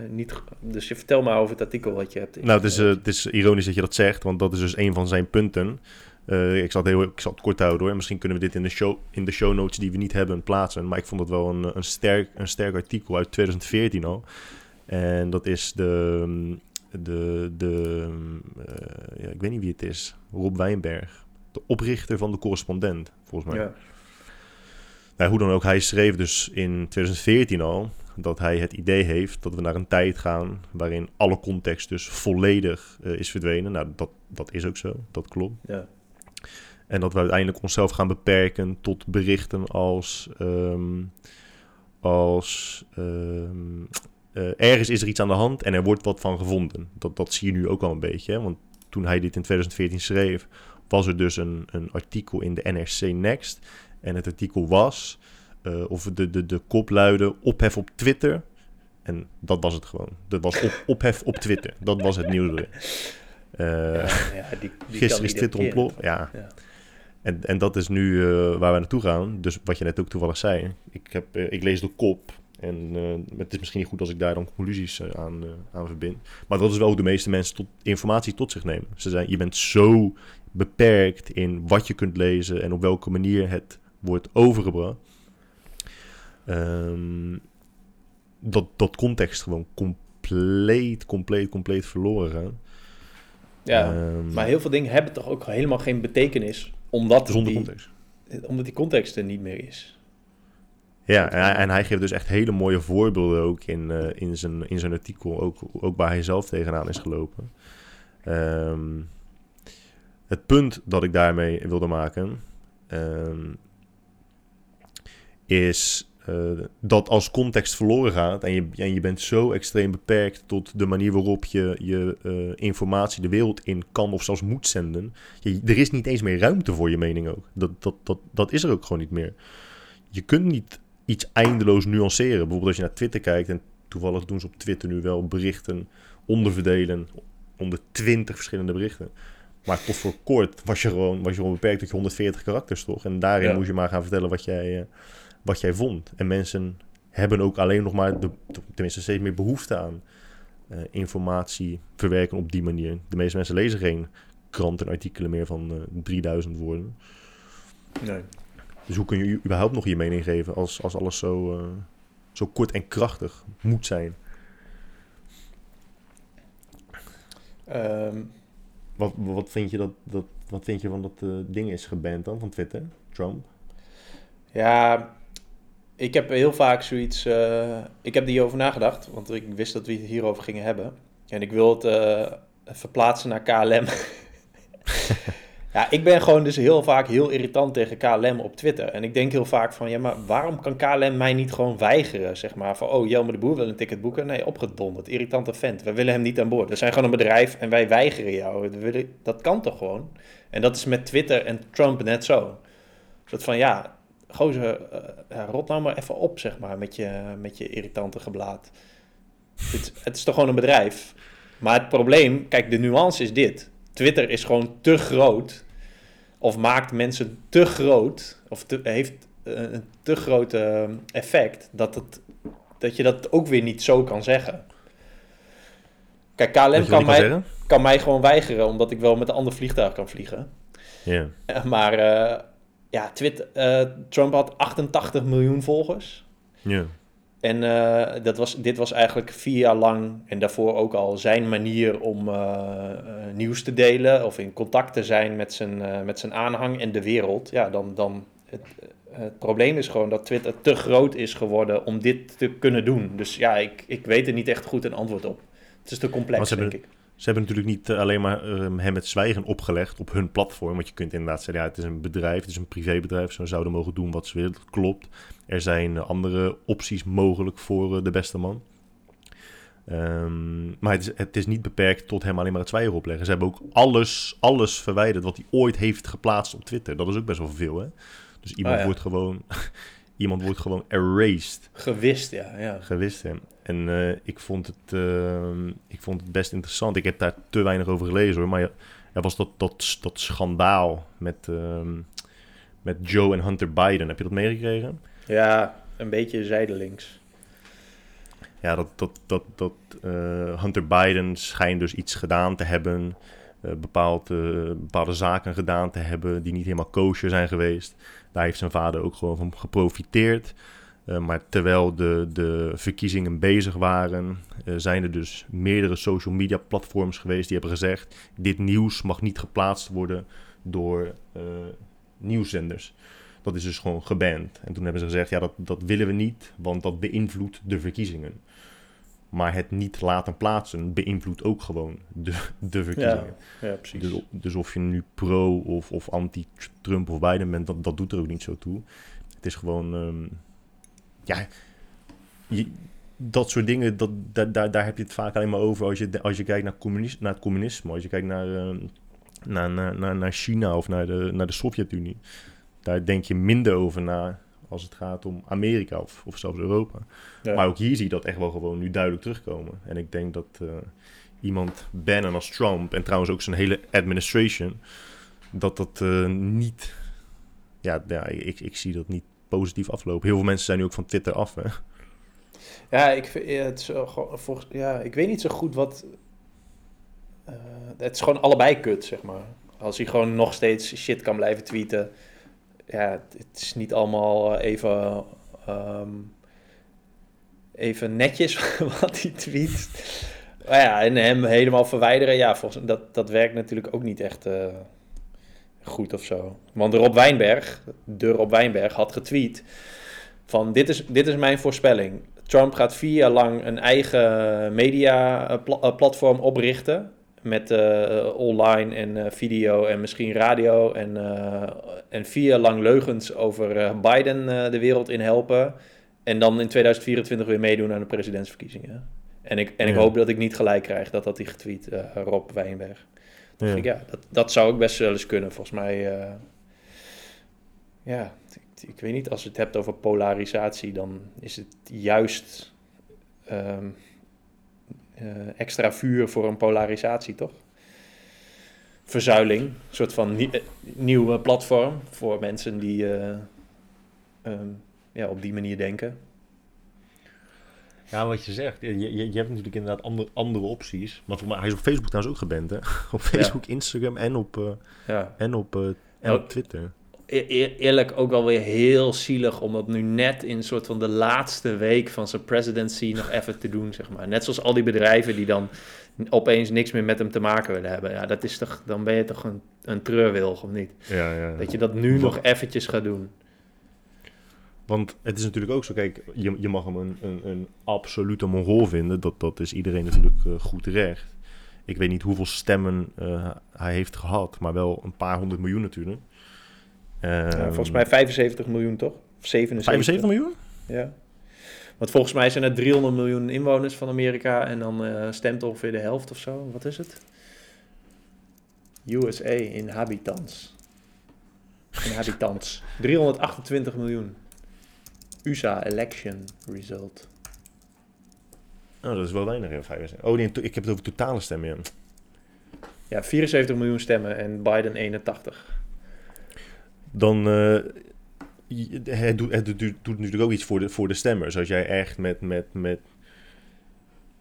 niet dus je vertel maar over het artikel wat je hebt. Nou, het is, het is ironisch dat je dat zegt, want dat is dus een van zijn punten. Eh, ik, zal het heel, ik zal het kort houden hoor. Misschien kunnen we dit in de, show, in de show notes die we niet hebben plaatsen. Maar ik vond het wel een, een, sterk, een sterk artikel uit 2014 al. En dat is de... de, de eh, ja, ik weet niet wie het is. Rob Wijnberg. De oprichter van de correspondent, volgens mij. Ja. Nou, hoe dan ook, hij schreef dus in 2014 al dat hij het idee heeft dat we naar een tijd gaan waarin alle context dus volledig eh, is verdwenen. Nou, dat, dat is ook zo, dat klopt. Ja. En dat we uiteindelijk onszelf gaan beperken tot berichten als, ehm, als ehm, eh, ergens is er iets aan de hand en er wordt wat van gevonden. Dat, dat zie je nu ook al een beetje, hè? want toen hij dit in 2014 schreef, was er dus een, een artikel in de NRC Next. En het artikel was, eh, of de, de, de kop luidde, ophef op Twitter. En dat was het gewoon. Dat was op, ophef op Twitter. Dat was het nieuws. Eh ja, ja, die, die kan gisteren is Twitter ontploft. Ja. Ja. En, en dat is nu eh, waar we naartoe gaan. Dus wat je net ook toevallig zei. Ik, heb, eh, ik lees de kop. En eh, het is misschien niet goed als ik daar dan conclusies aan, aan verbind. Maar dat is wel hoe de meeste mensen tot, informatie tot zich nemen. Ze zijn, je bent zo beperkt in wat je kunt lezen en op welke manier het wordt overgebracht. Ehm, dat, dat context gewoon compleet, compleet, compleet verloren gaat. Ja, Ehm, maar heel veel dingen hebben toch ook helemaal geen betekenis. Omdat, zonder die, context. omdat die context er niet meer is. Ja, en hij, en hij geeft dus echt hele mooie voorbeelden ook in, eh, in, zijn, in zijn artikel, ook, ook waar hij zelf tegenaan is gelopen. Ehm, het punt dat ik daarmee wilde maken, ehm, is eh, dat als context verloren gaat en je, en je bent zo extreem beperkt tot de manier waarop je je eh, informatie de wereld in kan of zelfs moet zenden, je, er is niet eens meer ruimte voor je mening ook. Dat, dat, dat, dat is er ook gewoon niet meer. Je kunt niet iets eindeloos nuanceren. Bijvoorbeeld als je naar Twitter kijkt en toevallig doen ze op Twitter nu wel berichten onderverdelen onder 20 verschillende berichten. Maar tot voor kort was je gewoon, was je gewoon beperkt tot je 140 karakters, toch? En daarin Ja. moest je maar gaan vertellen wat jij, eh, wat jij vond. En mensen hebben ook alleen nog maar, de, tenminste steeds meer behoefte aan eh, informatie verwerken op die manier. De meeste mensen lezen geen krantenartikelen meer van eh 3000 woorden. Nee. Dus hoe kun je überhaupt nog je mening geven als, als alles zo, eh, zo kort en krachtig moet zijn? Ehm, Wat, wat, vind, je dat, dat, wat vind je van dat eh, ding is geband dan van Twitter? Trump? ja, ik heb heel vaak zoiets... eh, ik heb hierover nagedacht, want ik wist dat we het hierover gingen hebben. En ik wil het eh, verplaatsen naar KLM. ja, ik ben gewoon dus heel vaak heel irritant tegen KLM op Twitter. En ik denk heel vaak van, ja, maar waarom kan KLM mij niet gewoon weigeren? Zeg maar van, oh, Jelmer de Boer wil een ticket boeken. Nee, opgedonderd, irritante vent. We willen hem niet aan boord. We zijn gewoon een bedrijf en wij weigeren jou. We willen- Dat kan toch gewoon? En dat is met Twitter en Trump net zo. Dat van, ja, gozer, eh, rot nou maar even op, zeg maar, met je, met je irritante geblaad. Het, het is toch gewoon een bedrijf? Maar het probleem, kijk, de nuance is dit. Twitter is gewoon te groot, of maakt mensen te groot, of te- heeft eh, een te groot eh, effect, dat, het, dat je dat ook weer niet zo kan zeggen. Kijk, KLM kan mij, kan mij gewoon weigeren, omdat ik wel met een ander vliegtuig kan vliegen. Ja. Maar ja, Twitter, eh, Trump had 88 miljoen volgers. Ja. En eh, dat was, dit was eigenlijk vier jaar lang en daarvoor ook al zijn manier om eh, nieuws te delen of in contact te zijn met zijn, met zijn aanhang en de wereld. Ja, dan, dan het, het probleem is gewoon dat Twitter te groot is geworden om dit te kunnen doen. Dus ja, ik, ik weet er niet echt goed een antwoord op. Het is te complex, denk ik. Ze hebben natuurlijk niet eh, alleen maar ehm, hem het zwijgen opgelegd op hun platform. Want je kunt inderdaad zeggen, ja, het is een bedrijf, het is een privébedrijf. Ze zouden mogen doen wat ze willen, dat klopt. Er zijn andere opties mogelijk voor eh, de beste man. Ehm, maar het is, het is niet beperkt tot hem alleen maar het zwijgen opleggen. Ze hebben ook alles, alles verwijderd wat hij ooit heeft geplaatst op Twitter. Dat is ook best wel veel, hè? Dus iemand Ah, ja. wordt gewoon... iemand wordt gewoon erased Gewist, ja. ja. gewist. En eh, ik, vond het, eh, ik vond het best interessant. Ik heb daar te weinig over gelezen hoor. Maar ja, er was dat, dat, dat schandaal met, ehm, met Joe en Hunter Biden. Heb je dat meegekregen? Ja, een beetje zijdelings. Ja, dat, dat, dat, dat eh, Hunter Biden schijnt dus iets gedaan te hebben. Eh, bepaald, eh, bepaalde zaken gedaan te hebben die niet helemaal kosher zijn geweest. Daar heeft zijn vader ook gewoon van geprofiteerd. Eh, maar terwijl de, de verkiezingen bezig waren, zijn er dus meerdere social media platforms geweest die hebben gezegd: dit nieuws mag niet geplaatst worden door eh, nieuwszenders. Dat is dus gewoon geband. En toen hebben ze gezegd: ja, dat, dat willen we niet, want dat beïnvloedt de verkiezingen. Maar het niet laten plaatsen beïnvloedt ook gewoon de, de verkiezingen. Ja, precies. Dus, dus of je nu pro of, of anti-Trump of Biden bent, dat, dat doet er ook niet zo toe. Het is gewoon, ehm, ja, je- dat soort dingen, dat, daar, daar, daar heb je het vaak alleen maar over als je, als je kijkt naar, communis, naar het communisme, als je kijkt naar, ehm, naar, naar, naar, naar China of naar de, naar de Sovjet-Unie. Daar denk je minder over na als het gaat om Amerika of, of zelfs Europa. Ja. Maar ook hier zie je dat echt wel gewoon nu duidelijk terugkomen. En ik denk dat eh, iemand bannen als Trump en trouwens ook zijn hele administration, dat dat eh, niet, ja, ja ik, ik zie dat niet positief aflopen. Heel veel mensen zijn nu ook van Twitter af. Hè? Ja, ik, het is volgens, ja, ik weet niet zo goed wat. eh, het is gewoon allebei kut, zeg maar. Als hij gewoon nog steeds shit kan blijven tweeten. Ja, het, is niet allemaal eh, even. ehm, even netjes wat hij tweet. Ja, en hem helemaal verwijderen. Ja, volgens, dat, dat werkt natuurlijk ook niet echt eh, goed of zo. Want Rob Wijnberg, de Rob Wijnberg, had getweet van dit is, dit is mijn voorspelling. Trump gaat vier jaar lang een eigen media-platform oprichten. Met eh, online en eh, video en misschien radio. En, eh, en jaar lang leugens over Biden de wereld in helpen. En dan in 2024 weer meedoen aan de presidentsverkiezingen. En ik, en ik Ja. hoop dat ik niet gelijk krijg. Dat had hij getweet, Rob Wijnberg. Ja. Ik, ja, dat, dat zou ook best wel eens kunnen. Volgens mij, ja, ik, ik weet niet, als je het hebt over polarisatie, dan is het juist ehm, eh, extra vuur voor een polarisatie, toch? Verzuiling, een soort van nie- eh, nieuwe platform voor mensen die eh, ehm, ja, op die manier denken. Ja, wat je zegt. Je, je, je hebt natuurlijk inderdaad andere, andere opties. Maar voor mij, hij is op Facebook trouwens ook geband, hè? Op Facebook, Instagram en op, eh, Ja. en op, eh, en op Twitter. E- e- eerlijk ook wel weer heel zielig om dat nu net in soort van de laatste week van zijn presidency nog even te doen, zeg maar. Net zoals al die bedrijven die dan opeens niks meer met hem te maken willen hebben. Ja, dat is toch, dan ben je toch een, een treurwilg, of niet? Ja, ja. Dat je dat nu nog eventjes gaat doen. Want het is natuurlijk ook zo, kijk, je, je mag hem een, een, een absolute mongool vinden. Dat, dat is iedereen natuurlijk eh, goed terecht. Ik weet niet hoeveel stemmen eh, hij heeft gehad, maar wel een paar honderd miljoen natuurlijk. Ja, Ehm, volgens mij 75 miljoen, toch? Of 77? 75 miljoen? Ja. Want volgens mij zijn er 300 miljoen inwoners van Amerika en dan eh, stemt ongeveer de helft of zo. Wat is het? USA inhabitants. Inhabitants. 328 miljoen. USA election result. Oh, dat is wel weinig, ja, 75. Oh nee, ik heb het over totale stemmen, ja. Ja, 74 miljoen stemmen en Biden 81. Dan eh, het, doet, het doet, doet natuurlijk ook iets voor de, voor de stemmers. Als jij echt met, met, met,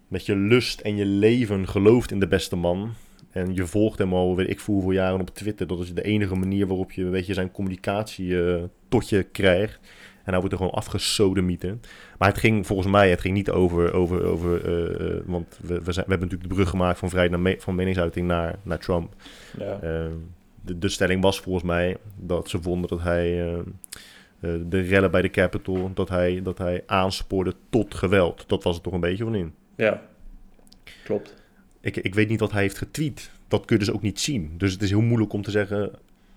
met je lust en je leven gelooft in de beste man. En je volgt hem al, weet ik veel hoeveel jaren op Twitter. Dat is de enige manier waarop je, weet je zijn communicatie eh, tot je krijgt. En hij wordt er gewoon afgesodemieten. Maar het ging volgens mij, het ging niet over, over, over eh, eh, want we, we, zijn, we hebben natuurlijk de brug gemaakt van vrijheid naar me- van meningsuiting naar, naar Trump. Ja. Eh, de, de stelling was volgens mij dat ze vonden dat hij eh, eh, de rellen bij de Capitol, dat hij, dat hij aanspoorde tot geweld. Dat was het toch een beetje van in. ja, klopt. Ik, ik weet niet wat hij heeft getweet. Dat kun je dus ook niet zien. Dus het is heel moeilijk om te zeggen,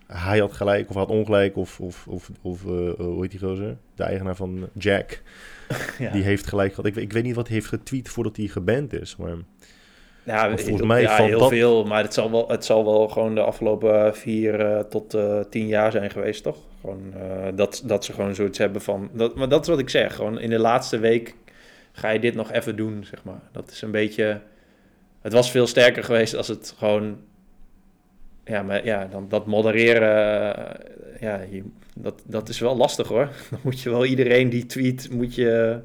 hij had gelijk of had ongelijk. Of, of, of, of eh, hoe heet die gozer? De eigenaar van Jack. Ja. Die heeft gelijk gehad. Ik, weet- ik weet niet wat hij heeft getweet voordat hij geband is. Maar Ja, Want volgens heel- mij ja, heel dat- veel, maar het zal, wel, het zal wel gewoon de afgelopen vier eh, tot eh, tien jaar zijn geweest, toch? Gewoon, eh, dat, dat ze gewoon zoiets hebben van... Dat, maar dat is wat ik zeg, gewoon in de laatste week ga je dit nog even doen, zeg maar. Dat is een beetje... Het was veel sterker geweest als het gewoon... Ja, maar ja, dan, dat modereren, eh, ja, je, dat, dat is wel lastig hoor. Dan moet je wel iedereen die tweet, moet je...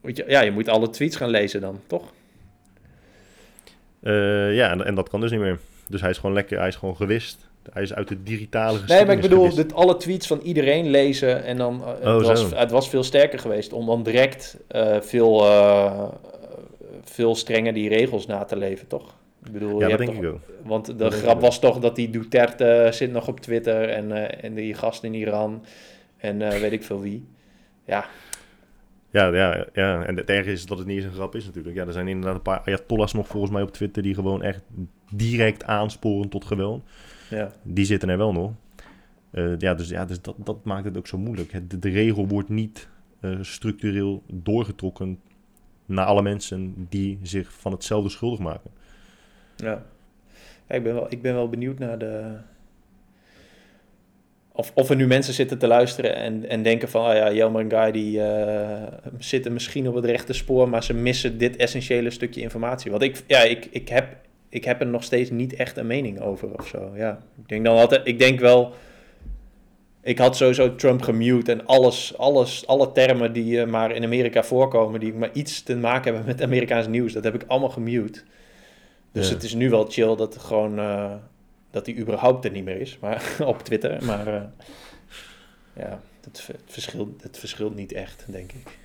Moet je ja, je moet alle tweets gaan lezen dan, toch? Eh, ja, en, en dat kan dus niet meer. Dus hij is gewoon lekker, hij is gewoon gewist. Hij is uit de digitale Nee, maar ik bedoel, dit, alle tweets van iedereen lezen en dan... eh, Oh, het, was, het was veel sterker geweest om dan direct eh, veel, veel strenger die regels na te leven, toch? Ik bedoel, Ja, dat denk ik ook. Want de grap was toch dat die Duterte zit nog op Twitter en, en die gast in Iran en weet ik veel wie. Ja, Ja, ja, ja, en het erge is dat het niet eens een grap is natuurlijk. Ja, er zijn inderdaad een paar Ayatollahs nog volgens mij op Twitter die gewoon echt direct aansporen tot geweld. ja. Die zitten er wel nog. Eh, ja, dus, ja, dus dat, dat maakt het ook zo moeilijk. Het, de, de regel wordt niet eh, structureel doorgetrokken naar alle mensen die zich van hetzelfde schuldig maken. Ja. Ja, ik, ben wel, ik ben wel benieuwd naar de. Of, of er nu mensen zitten te luisteren en, en denken van, oh ja, Jelmer en Guy die eh, zitten misschien op het rechte spoor, maar ze missen dit essentiële stukje informatie. Want ik, ja, ik, ik, heb, ik heb er nog steeds niet echt een mening over of zo. Ja, ik denk dan altijd, ik denk wel, ik had sowieso Trump gemute en alles, alles, alle termen die eh, maar in Amerika voorkomen, die maar iets te maken hebben met Amerikaans nieuws, dat heb ik allemaal gemute. Dus Ja. het is nu wel chill dat gewoon eh, dat hij überhaupt er niet meer is, maar op Twitter. Maar eh, ja, het, het, verschilt, het verschilt niet echt, denk ik.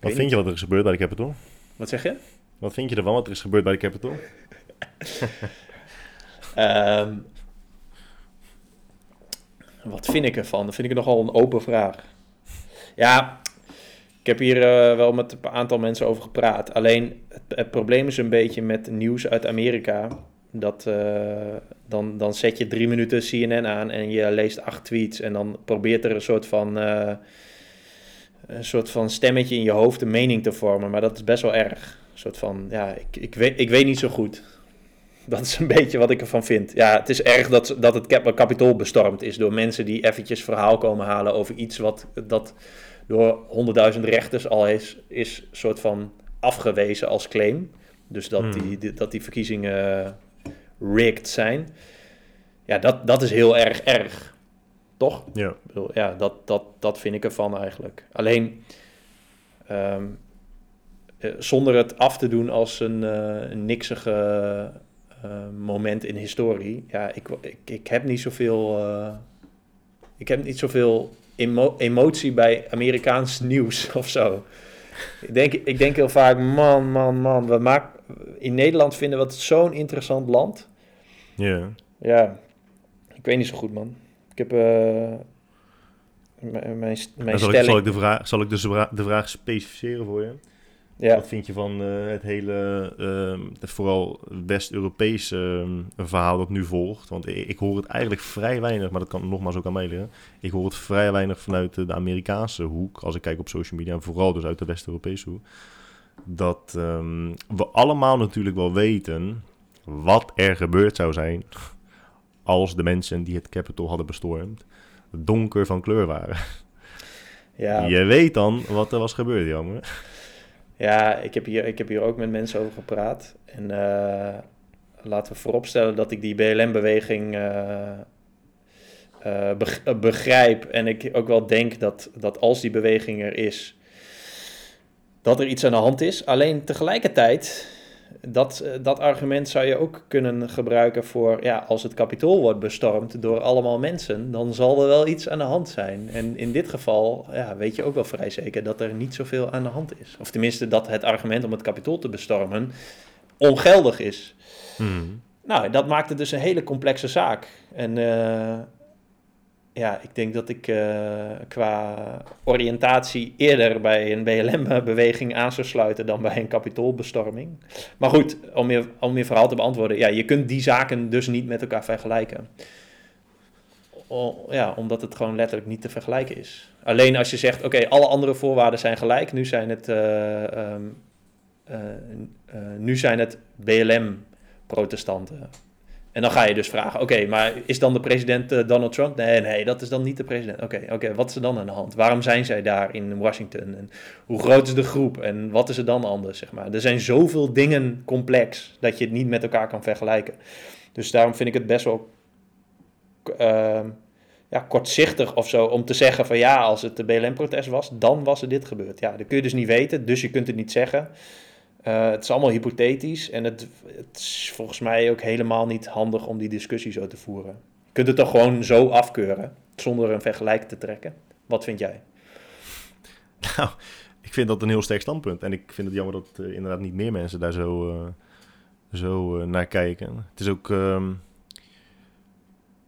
Wat vind je wat er is gebeurd bij de Capitol? Wat zeg je? Wat vind je ervan wat er is gebeurd bij de Capitol? Ehm, wat vind ik ervan? Dat vind ik nogal een open vraag. Ja, ik heb hier eh, wel met een aantal mensen over gepraat. Alleen het, het probleem is een beetje met nieuws uit Amerika. Dat eh, dan, dan zet je drie minuten CNN aan en je leest acht tweets. En dan probeert er een soort van, eh, een soort van stemmetje in je hoofd een mening te vormen. Maar dat is best wel erg. Een soort van, ja, ik, ik, weet, ik weet niet zo goed. Dat is een beetje wat ik ervan vind. Ja, het is erg dat, dat het kapitool bestormd is door mensen die eventjes verhaal komen halen over iets wat dat door honderdduizend rechters al is, is soort van afgewezen als claim. Dus dat, Hmm. die- dat die verkiezingen rigged zijn. Ja, dat, dat is heel erg erg. Toch? Ja. Bedoel, ja, dat, dat, dat vind ik ervan eigenlijk. Alleen, ehm, eh, zonder het af te doen als een, eh, een niksige eh, moment in historie. Ja, ik, ik, ik heb niet zoveel... ik heb niet zoveel emo- emotie bij Amerikaans nieuws of zo. Ik denk, ik denk heel vaak, man, man, man. We maken, in Nederland vinden we het zo'n interessant land. Ja. Ja, ik weet niet zo goed, man. Ik heb eh, mijn, mijn zal, ik, stelling... zal ik, de vraag, zal ik dus de, vra- de vraag specificeren voor je? ja. Wat vind je van eh, het hele, ehm, het vooral West-Europese ehm, verhaal dat nu volgt? Want ik, ik hoor het eigenlijk vrij weinig, maar dat kan nogmaals ook aan mij liggen. Ik hoor het vrij weinig vanuit de, de Amerikaanse hoek, als ik kijk op social media, en vooral dus uit de West-Europese hoek. Dat ehm, we allemaal natuurlijk wel weten wat er gebeurd zou zijn als de mensen die het Capitol hadden bestormd donker van kleur waren. Ja, Je weet dan wat er was gebeurd, jammer. ja ik, heb hier, ik heb hier ook met mensen over gepraat. En eh, laten we vooropstellen dat ik die BLM-beweging eh, eh, begrijp. En ik ook wel denk dat, dat als die beweging er is, dat er iets aan de hand is. Alleen tegelijkertijd, dat, eh, dat argument zou je ook kunnen gebruiken voor, ja, als het kapitool wordt bestormd door allemaal mensen, dan zal er wel iets aan de hand zijn. En in dit geval, ja, weet je ook wel vrij zeker dat er niet zoveel aan de hand is. Of tenminste dat het argument om het kapitool te bestormen ongeldig is. Hmm. Nou, dat maakt het dus een hele complexe zaak. En eh, ja, ik denk dat ik eh, qua oriëntatie eerder bij een BLM-beweging aan zou sluiten dan bij een kapitoolbestorming. Maar goed, om je, om je verhaal te beantwoorden, ja, je kunt die zaken dus niet met elkaar vergelijken. Ja, omdat het gewoon letterlijk niet te vergelijken is. Alleen als je zegt, oké, alle andere voorwaarden zijn gelijk, nu zijn het, eh, ehm, eh, eh, nu zijn het BLM-protestanten. En dan ga je dus vragen, oké, maar is dan de president eh, Donald Trump? Nee, nee, dat is dan niet de president. Oké, oké, wat is er dan aan de hand? Waarom zijn zij daar in Washington? En hoe groot is de groep? En wat is er dan anders, zeg maar? Er zijn zoveel dingen complex dat je het niet met elkaar kan vergelijken. Dus daarom vind ik het best wel ehm, ja, kortzichtig of zo om te zeggen van ja, als het de BLM-protest was, dan was er dit gebeurd. Ja, dat kun je dus niet weten, dus je kunt het niet zeggen. Eh, het is allemaal hypothetisch en het, het is volgens mij ook helemaal niet handig om die discussie zo te voeren. Je kunt het toch gewoon zo afkeuren, zonder een vergelijk te trekken. Wat vind jij? Nou, ik vind dat een heel sterk standpunt. En ik vind het jammer dat eh, inderdaad niet meer mensen daar zo, eh, zo naar kijken. Het is ook... ehm,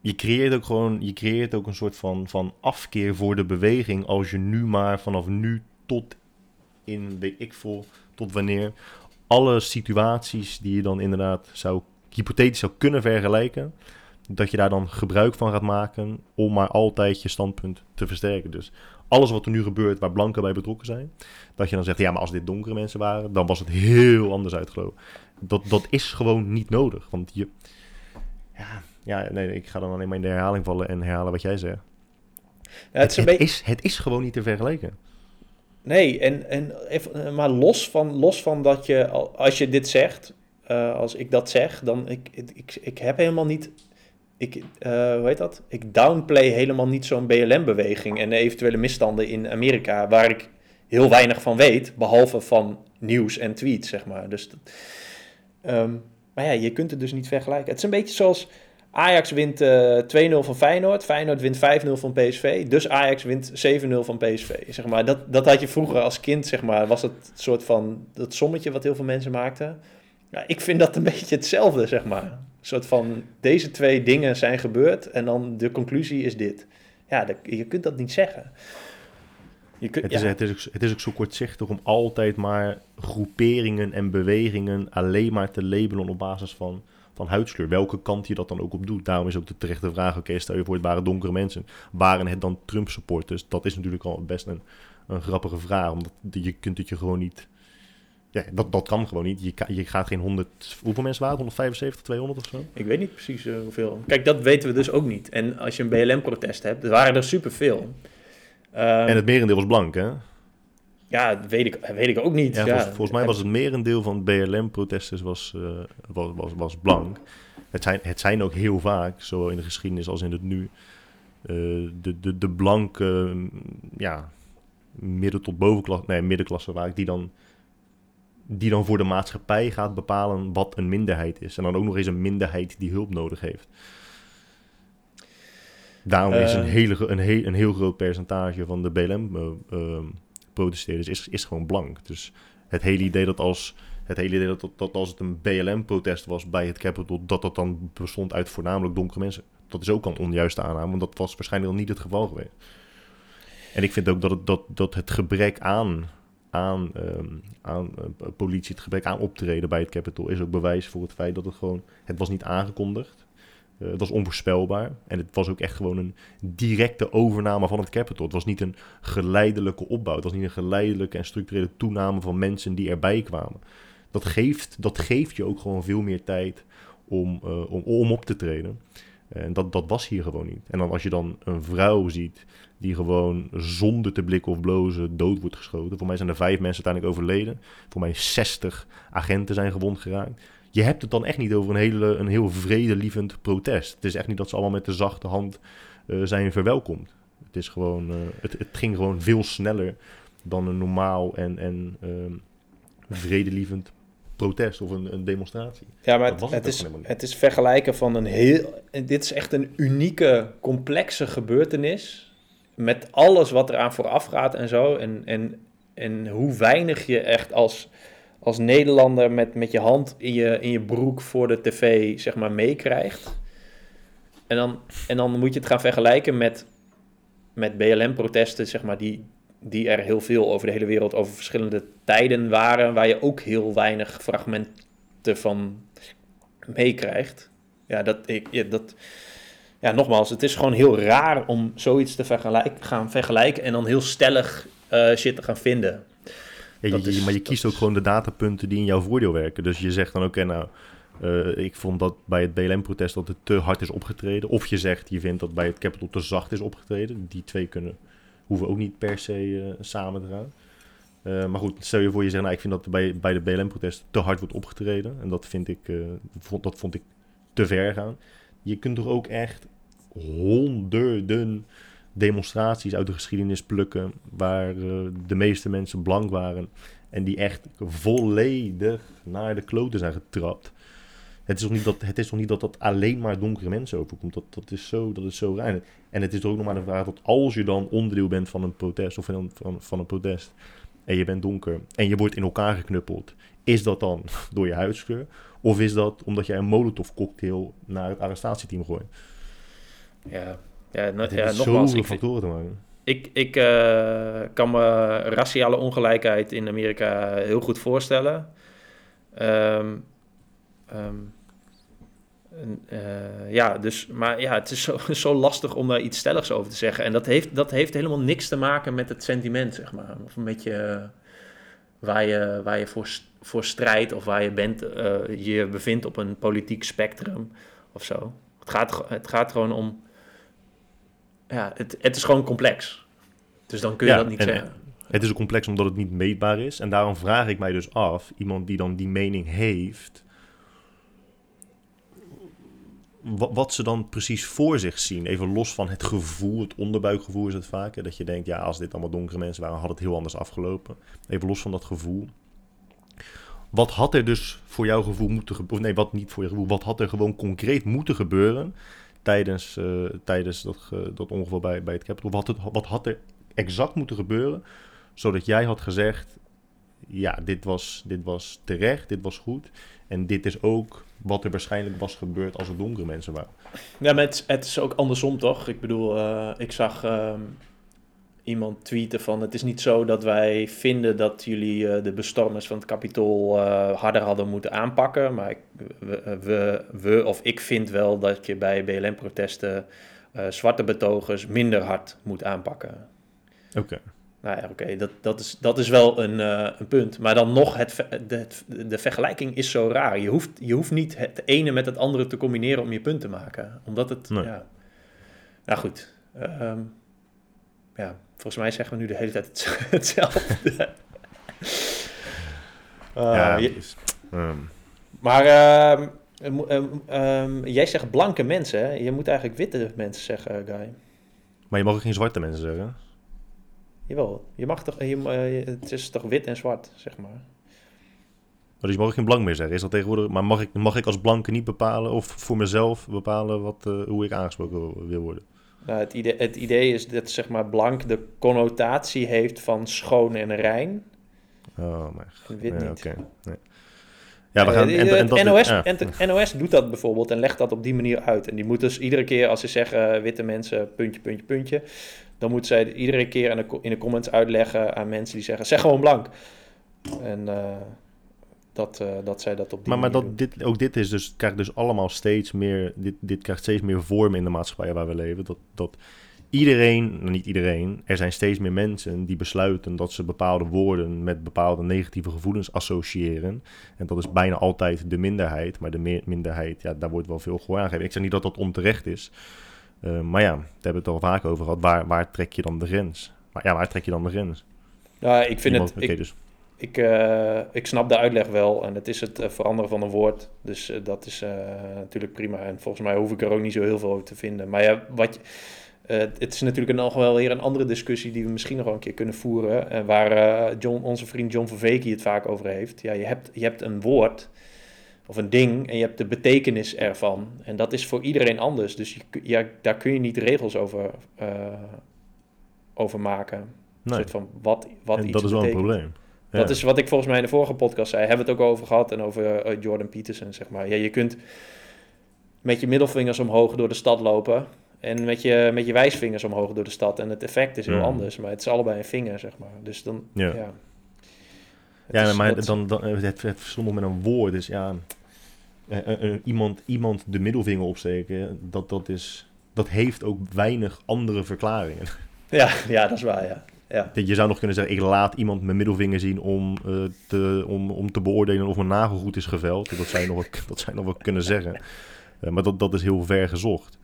je creëert ook gewoon... Je creëert ook een soort van, van afkeer voor de beweging... als je nu maar vanaf nu tot in, weet ik veel, tot wanneer... alle situaties die je dan inderdaad zou... hypothetisch zou kunnen vergelijken... dat je daar dan gebruik van gaat maken... om maar altijd je standpunt te versterken. Dus alles wat er nu gebeurt waar blanken bij betrokken zijn, dat je dan zegt, ja, maar als dit donkere mensen waren, dan was het heel anders uitgelopen. Dat, dat is gewoon niet nodig, want je... Ja, ja, nee, ik ga dan alleen maar in de herhaling vallen en herhalen wat jij zegt. Ja, het is het, is, het is gewoon niet te vergelijken. Nee, en, en even, eh, maar los van, los van dat je, al- als je dit zegt, eh, als ik dat zeg, dan ik, ik, ik heb helemaal niet, ik, eh, hoe heet dat? Ik downplay helemaal niet zo'n BLM-beweging en de eventuele misstanden in Amerika, waar ik heel weinig van weet, behalve van nieuws en tweets, zeg maar. Dus, ehm, maar ja, je kunt het dus niet vergelijken. Het is een beetje zoals Ajax wint eh 2-0 van Feyenoord, Feyenoord wint 5-0 van PSV, dus Ajax wint 7-0 van PSV. Zeg maar. dat, dat had je vroeger als kind, zeg maar, was het soort van dat sommetje wat heel veel mensen maakten. Ja, ik vind dat een beetje hetzelfde, zeg maar. Een soort van, deze twee dingen zijn gebeurd en dan de conclusie is dit. Ja, dat- je kunt dat niet zeggen. Je kunt, Het, ja. is, het, is ook, het is ook zo kortzichtig om altijd maar groeperingen en bewegingen alleen maar te labelen op basis van, van huidskleur. Welke kant je dat dan ook op doet. Daarom is ook de terechte vraag, oké, stel je voor het waren donkere mensen. Waren het dan Trump supporters? Dat is natuurlijk al best een, een grappige vraag, omdat je kunt het je gewoon niet... Ja, dat, dat kan gewoon niet. Je, je gaat geen 100... Hoeveel mensen waren het? 175, 200 of zo? Ik weet niet precies eh, hoeveel. Kijk, dat weten we dus ook niet. En als je een BLM-protest hebt, er waren er superveel. Ehm, En het merendeel was blank, hè? Ja, dat weet ik, weet ik ook niet. Ja, Ja, volgens, volgens mij was het merendeel van BLM-protesters was, eh, was, was, was blank. Het zijn, het zijn ook heel vaak, zowel in de geschiedenis als in het nu, eh, de, de, de blanke, mm, ja, midden- tot bovenklasse, nee, middenklasse vaak, die dan, die dan voor de maatschappij gaat bepalen wat een minderheid is. En dan ook nog eens een minderheid die hulp nodig heeft. Daarom is een, Eh. hele, een, heel, een heel groot percentage van de BLM-protesteerders is, is gewoon blank. Dus het hele idee dat als, het hele idee dat, dat, dat als het een BLM-protest was bij het Capitol, dat dat dan bestond uit voornamelijk donkere mensen. Dat is ook al een onjuiste aanname, want dat was waarschijnlijk al niet het geval geweest. En ik vind ook dat het, dat, dat het gebrek aan, aan, ehm, aan eh, politie, het gebrek aan optreden bij het Capitol, is ook bewijs voor het feit dat het gewoon, het was niet aangekondigd. Eh, het was onvoorspelbaar. En het was ook echt gewoon een directe overname van het Capitol. Het was niet een geleidelijke opbouw. Het was niet een geleidelijke en structurele toename van mensen die erbij kwamen. Dat geeft, dat geeft je ook gewoon veel meer tijd om, eh, om, om op te treden. En dat, dat was hier gewoon niet. En dan als je dan een vrouw ziet die gewoon zonder te blikken of blozen dood wordt geschoten. Voor mij zijn er vijf mensen uiteindelijk overleden. Voor mij 60 agenten zijn gewond geraakt je hebt het dan echt niet over een, hele, een heel vredelievend protest. Het is echt niet dat ze allemaal met de zachte hand eh, zijn verwelkomd. Het, is gewoon, eh, het, het ging gewoon veel sneller dan een normaal en, en ehm, vredelievend protest of een, een demonstratie. Ja, maar het, is, het is vergelijken van een heel... Dit is echt een unieke, complexe gebeurtenis. Met alles wat eraan vooraf gaat en zo. En, en, en hoe weinig je echt als, als Nederlander met, met je hand in je, in je broek voor de tv, zeg maar, meekrijgt. En dan, en dan moet je het gaan vergelijken met, met BLM-protesten, zeg maar, die, die er heel veel over de hele wereld over verschillende tijden waren, waar je ook heel weinig fragmenten van meekrijgt. Ja, dat, ik, ja, dat, ja, nogmaals, het is gewoon heel raar om zoiets te vergelijk, gaan vergelijken en dan heel stellig eh, shit te gaan vinden. Ja, Dat je, je- is- maar je kiest ook gewoon de datapunten die in jouw voordeel werken. Dus je zegt dan, oké, nou, eh, ik vond dat bij het BLM-protest dat het te hard is opgetreden. Of je zegt, je vindt dat bij het Capitol te zacht is opgetreden. Die twee kunnen, hoeven ook niet per se eh, samen te gaan. Eh, maar goed, stel je voor je zegt, nou, ik vind dat bij, bij de BLM-protest te hard wordt opgetreden. En dat vind ik, vond, dat vond ik te ver gaan. Je kunt toch ook echt honderden demonstraties uit de geschiedenis plukken waar eh, de meeste mensen blank waren en die echt volledig naar de kloten zijn getrapt. Het is toch niet dat, het is toch niet dat dat alleen maar donkere mensen overkomt. Dat, dat, is zo, dat is zo raar. En het is ook nog maar de vraag dat als je dan onderdeel bent van een protest of van, van, van een protest en je bent donker en je wordt in elkaar geknuppeld, is dat dan door je huidskleur? Of is dat omdat jij een molotov cocktail naar het arrestatieteam gooit? Ja, ja, no- ja nogmaals, ik, factoren te maken. ik, ik eh, kan me raciale ongelijkheid in Amerika heel goed voorstellen. Ehm, ehm, eh, ja, dus, maar ja, het is zo, zo lastig om daar iets stelligs over te zeggen. En dat heeft, dat heeft helemaal niks te maken met het sentiment, zeg maar. Of met je, waar je, waar je voor, voor strijdt of waar je bent, eh, je bevindt op een politiek spectrum of zo. Het gaat, het gaat gewoon om... Ja, het, het is gewoon complex. Dus dan kun je Ja, dat niet en- zeggen. Het is ook complex omdat het niet meetbaar is. En daarom vraag ik mij dus af, iemand die dan die mening heeft, wa- wat ze dan precies voor zich zien. Even los van het gevoel, het onderbuikgevoel is het vaak. hè, Dat je denkt, ja, als dit allemaal donkere mensen waren, had het heel anders afgelopen. Even los van dat gevoel. Wat had er dus voor jouw gevoel moeten gebeuren? Nee, wat niet voor je gevoel. Wat had er gewoon concreet moeten gebeuren tijdens, eh, tijdens dat, dat ongeval bij, bij het Capitol? Wat, het, wat had er exact moeten gebeuren zodat jij had gezegd: ja, dit was, dit was terecht, dit was goed. En dit is ook wat er waarschijnlijk was gebeurd als er donkere mensen waren. Ja, maar het is ook andersom, toch? Ik bedoel, eh, ik zag ehm, iemand tweeten van... het is niet zo dat wij vinden dat jullie eh, de bestormers van het Capitool eh, harder hadden moeten aanpakken. Maar ik, we, we, we of ik vind wel dat je bij BLM-protesten eh, zwarte betogers minder hard moet aanpakken. Oké. Nou ja, oké, dat, dat, is, dat is wel een, eh, een punt. Maar dan nog, het, de, de vergelijking is zo raar. Je hoeft, je hoeft niet het ene met het andere te combineren om je punt te maken. Omdat het, Nee. ja... Nou goed, ehm, ja, volgens mij zeggen we nu de hele tijd het- hetzelfde. Ja, je- dus, ehm, maar ehm, ehm, ehm, jij zegt blanke mensen, hè? Je moet eigenlijk witte mensen zeggen, Guy. maar je mag ook geen zwarte mensen zeggen. Jawel, je mag toch, je, eh, het is toch wit en zwart, zeg maar. Maar dus je mag ook geen blank meer zeggen. Is dat tegenwoordig? Maar mag ik, mag ik als blanke niet bepalen of voor mezelf bepalen wat, eh, hoe ik aangesproken wil worden? Nou, het, idee, het idee is dat zeg maar blank de connotatie heeft van schoon en rein. Oh, maar En wit ja, niet. Nee. Ja, we Eh, gaan. En, en NOS, ja. en het NOS doet dat bijvoorbeeld en legt dat op die manier uit. En die moet dus iedere keer als ze zeggen eh, witte mensen, puntje, puntje, puntje. Dan moet zij iedere keer in de, in de comments uitleggen aan mensen die zeggen, zeg gewoon blank. En eh, dat, eh, dat zij dat op die Maar, maar dat, dit, ook dit is dus, krijgt dus allemaal steeds meer, dit, dit krijgt steeds meer vorm in de maatschappij waar we leven. Dat, dat iedereen, nou niet iedereen, er zijn steeds meer mensen die besluiten dat ze bepaalde woorden met bepaalde negatieve gevoelens associëren. En dat is bijna altijd de minderheid, maar de minderheid, ja, daar wordt wel veel gehoor aan gegeven. Ik zeg niet dat dat onterecht is, Eh, maar ja, daar hebben we het al vaak over gehad. Waar, waar trek je dan de grens? Maar ja, waar trek je dan de grens? Nou, ik vind Iemand- het... Ik, dus Ik, eh, ik snap de uitleg wel en het is het eh, veranderen van een woord. Dus eh, dat is natuurlijk prima. En volgens mij hoef ik er ook niet zo heel veel over te vinden. Maar ja, wat het is natuurlijk nog wel weer een andere discussie die we misschien nog wel een keer kunnen voeren. En waar John, onze vriend John Verveke het vaak over heeft. Ja, je hebt, je hebt een woord of een ding en je hebt de betekenis ervan. En dat is voor iedereen anders. Dus je, ja, daar kun je niet regels over, over maken. Een nee, soort van wat, wat en iets dat is wel een betekent. Dat is wat ik volgens mij in de vorige podcast zei. Hebben we het ook over gehad en over eh, Jordan Peterson, zeg maar. Ja, je kunt met je middelvingers omhoog door de stad lopen en met je, met je wijsvingers omhoog door de stad. En het effect is heel anders, maar het is allebei een vinger, zeg maar. Dus dan, ja. Ja. Het Ja, is- maar dat- dan, dan, het, het verschil nog met een woord is, ja, eh, eh, eh, iemand, iemand de middelvinger opsteken, dat, dat, is, dat heeft ook weinig andere verklaringen. Ja, ja, dat is waar, ja. Ja. Je zou nog kunnen zeggen, ik laat iemand mijn middelvinger zien om, eh, te, om, om te beoordelen of mijn nagel goed is geveld. Dat zou je nog wel, dat zou nog wel kunnen zeggen. Eh, maar dat, dat is heel ver gezocht.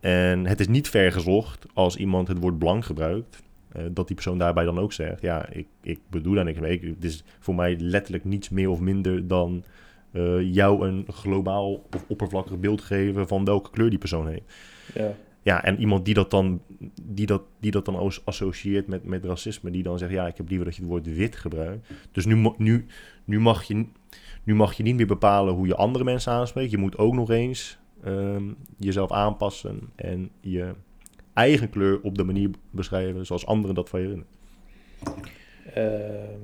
En het is niet ver gezocht als iemand het woord blank gebruikt, eh, dat die persoon daarbij dan ook zegt, ja, ik, ik bedoel daar niks mee. Het is voor mij letterlijk niets meer of minder dan jou een globaal of oppervlakkig beeld geven van welke kleur die persoon heeft. ja. Ja, en iemand die dat dan, die dat, die dat dan as- associeert met, met racisme, die dan zegt, ja, ik heb liever dat je het woord wit gebruikt. Dus nu, nu, nu, mag je, nu mag je niet meer bepalen hoe je andere mensen aanspreekt. Je moet ook nog eens ehm, jezelf aanpassen en je eigen kleur op de manier beschrijven zoals anderen dat van je willen. Ehm,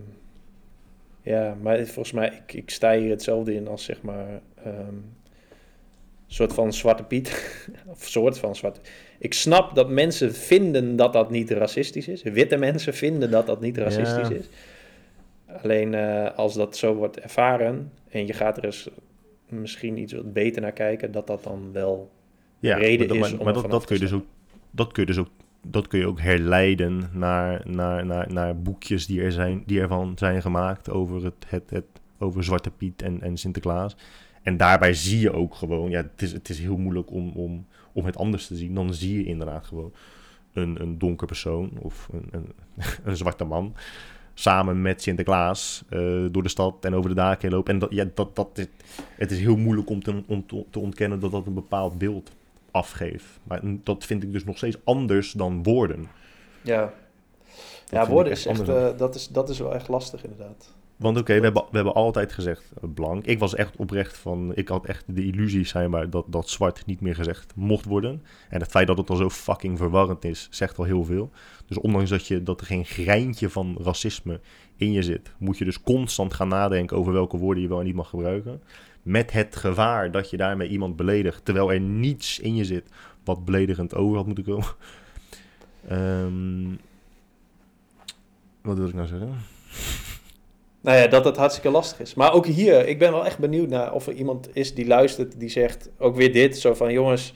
ja, maar volgens mij, ik, ik sta hier hetzelfde in als zeg maar ehm, soort van Zwarte Piet. of soort van Zwarte Ik snap dat mensen vinden dat dat niet racistisch is. Witte mensen vinden dat dat niet racistisch Ja. is. Alleen eh, als dat zo wordt ervaren en je gaat er eens misschien iets wat beter naar kijken, dat dat dan wel Ja, Reden maar, is maar, om maar dat, dat kun je dus ook, dat kun je dus ook, dat kun je ook herleiden naar, naar, naar, naar boekjes die, er zijn, die ervan zijn gemaakt over, het, het, het, over Zwarte Piet en, en Sinterklaas. En daarbij zie je ook gewoon, ja, het is, het is heel moeilijk om, om, om het anders te zien. Dan zie je inderdaad gewoon een, een donker persoon of een, een, een zwarte man samen met Sinterklaas eh, door de stad en over de daken lopen. En dat, ja, dat, dat, is- het is heel moeilijk om te, om te, ontkennen dat dat een bepaald beeld afgeeft. Maar dat vind ik dus nog steeds anders dan woorden. Ja, Dat ja woorden is echt eh, dat, is, dat is wel echt lastig inderdaad. Want oké, we, hebben, we hebben altijd gezegd eh, blank. Ik was echt oprecht van... Ik had echt de illusie schijnbaar dat, dat zwart niet meer gezegd mocht worden. En het feit dat het al zo fucking verwarrend is, zegt al heel veel. Dus ondanks dat, je, dat er geen greintje van racisme in je zit... moet je dus constant gaan nadenken over welke woorden je wel en niet mag gebruiken. Met het gevaar dat je daarmee iemand beledigt... terwijl er niets in je zit wat beledigend over had moeten komen. Ehm, wat wil ik nou zeggen? Nou ja, dat het hartstikke lastig is. Maar ook hier, ik ben wel echt benieuwd naar of er iemand is die luistert, die zegt ook weer dit. Zo van, jongens,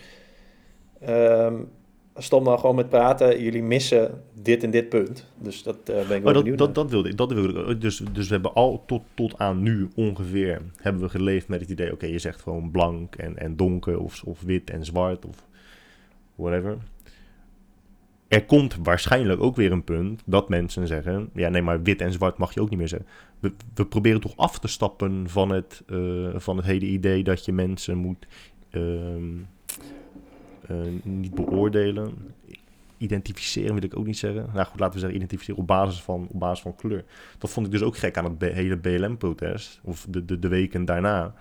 ehm stop nou gewoon met praten. Jullie missen dit en dit punt. Dus dat eh, ben ik wel dat, benieuwd dat, naar. dat wilde ik. Dat wilde ik. Dus, dus we hebben al tot, tot aan nu ongeveer hebben we geleefd met het idee, oké, je zegt gewoon blank en, en donker of, of wit en zwart of whatever. Er komt waarschijnlijk ook weer een punt dat mensen zeggen: ja, nee, maar wit en zwart mag je ook niet meer zeggen. We, proberen toch af te stappen van het, uh, van het hele idee dat je mensen moet uh, uh, niet beoordelen. Identificeren wil ik ook niet zeggen. Nou goed, laten we zeggen identificeren op basis van, op basis van kleur. Dat vond ik dus ook gek aan het hele BLM-protest, of de, de, de weken daarna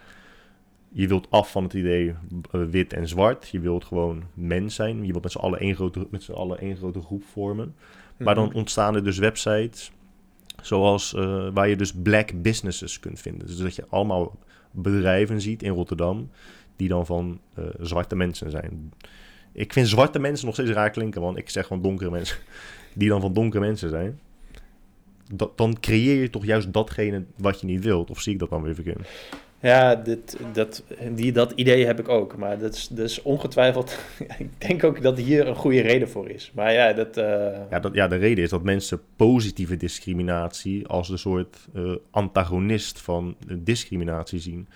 je wilt af van het idee uh, wit en zwart. Je wilt gewoon mens zijn. Je wilt met z'n allen één grote, met z'n allen één grote groep vormen. Maar dan ontstaan er dus websites zoals uh, waar je dus black businesses kunt vinden. Dus dat je allemaal bedrijven ziet in Rotterdam die dan van uh, zwarte mensen zijn. Ik vind zwarte mensen nog steeds raar klinken, want ik zeg gewoon donkere mensen die dan van donkere mensen zijn. Dat, dan creëer je toch juist datgene wat je niet wilt. Of zie ik dat dan weer verkeerd? Ja, dit, dat, die, dat idee heb ik ook. Maar dat is, is ongetwijfeld. ik denk ook dat hier een goede reden voor is. Maar ja, dat, uh... ja, dat, ja, de reden is dat mensen positieve discriminatie als een soort uh, antagonist van discriminatie zien.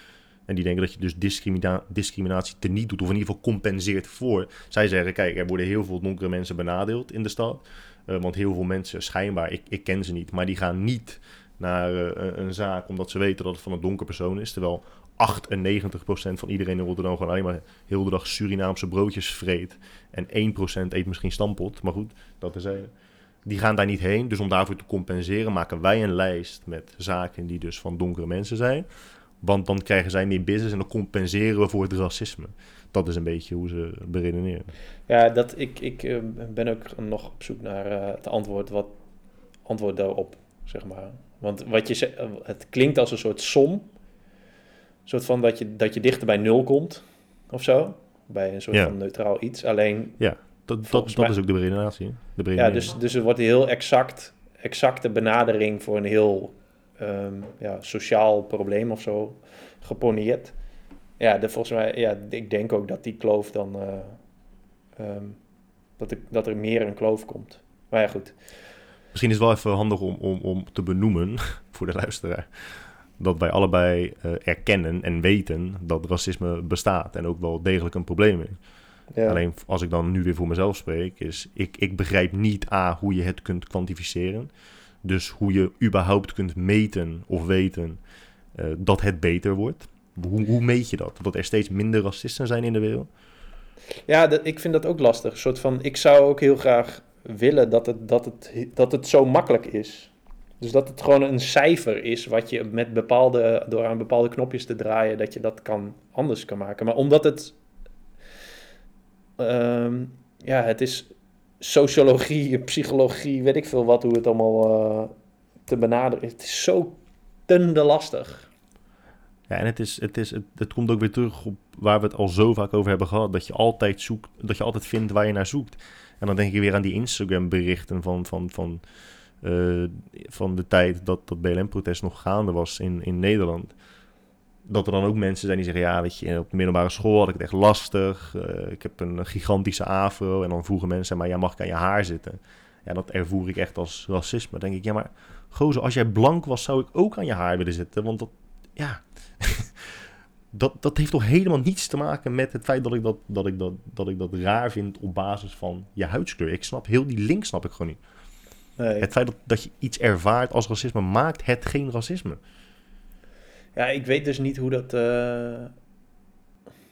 En die denken dat je dus discrimina discriminatie teniet doet, of in ieder geval compenseert voor. Zij zeggen: kijk, er worden heel veel donkere mensen benadeeld in de stad. Uh, want heel veel mensen, schijnbaar, ik, ik ken ze niet, maar die gaan niet naar uh, een zaak omdat ze weten dat het van een donker persoon is. Terwijl 98% van iedereen in Rotterdam gewoon alleen maar heel de dag Surinaamse broodjes vreet. En 1% eet misschien stampot. Maar goed, dat is Die gaan daar niet heen. Dus om daarvoor te compenseren maken wij een lijst met zaken die dus van donkere mensen zijn. Want dan krijgen zij meer business en dan compenseren we voor het racisme. Dat is een beetje hoe ze beredeneren. Ja, dat, ik, ik uh, ben ook nog op zoek naar het antwoord, wat, antwoord daarop, zeg maar. Want wat je het klinkt als een soort som. Een soort van dat je, dat je dichter bij nul komt, of zo. Bij een soort ja. van neutraal iets. Alleen... Ja, dat, dat, dat mij, is ook de beredenatie. De ja, dus, dus er wordt een heel exact, exacte benadering voor een heel um, ja, sociaal probleem of zo geponeerd. Ja, de, volgens mij, ja, ik denk ook dat die kloof dan... Uh, um, dat, er, dat er meer een kloof komt. Maar ja, goed. Misschien is het wel even handig om, om, om te benoemen voor de luisteraar. Dat wij allebei uh, erkennen en weten dat racisme bestaat en ook wel degelijk een probleem is. Ja. Alleen als ik dan nu weer voor mezelf spreek, is ik, ik begrijp niet A hoe je het kunt kwantificeren. Dus hoe je überhaupt kunt meten of weten uh, dat het beter wordt. Hoe, hoe meet je dat? Dat er steeds minder racisten zijn in de wereld? Ja, dat, ik vind dat ook lastig. Een soort van, ik zou ook heel graag willen dat het, dat, het, dat het zo makkelijk is. Dus dat het gewoon een cijfer is wat je met bepaalde, door aan bepaalde knopjes te draaien, dat je dat kan, anders kan maken. Maar omdat het, um, ja, het is sociologie, psychologie, weet ik veel wat, hoe het allemaal uh, te benaderen is. Het is zo tende lastig. Ja, en het, is, het, is, het, het komt ook weer terug op waar we het al zo vaak over hebben gehad. Dat je altijd zoekt, dat je altijd vindt waar je naar zoekt. En dan denk ik weer aan die Instagram berichten van, van, van, uh, van de tijd dat dat BLM-protest nog gaande was in, in Nederland. Dat er dan ook mensen zijn die zeggen, ja, weet je, op de middelbare school had ik het echt lastig. Uh, ik heb een gigantische afro. En dan vroegen mensen, maar ja, mag ik aan je haar zitten? Ja, dat ervoer ik echt als racisme. Dan denk ik, ja, maar gozer, als jij blank was, zou ik ook aan je haar willen zitten. Want dat, ja, dat, dat heeft toch helemaal niets te maken met het feit dat ik dat, dat, ik dat, dat ik dat raar vind op basis van je huidskleur. Ik snap heel die link snap ik gewoon niet. Nee. Het feit dat, dat je iets ervaart als racisme maakt het geen racisme. Ja, ik weet dus niet hoe dat, uh,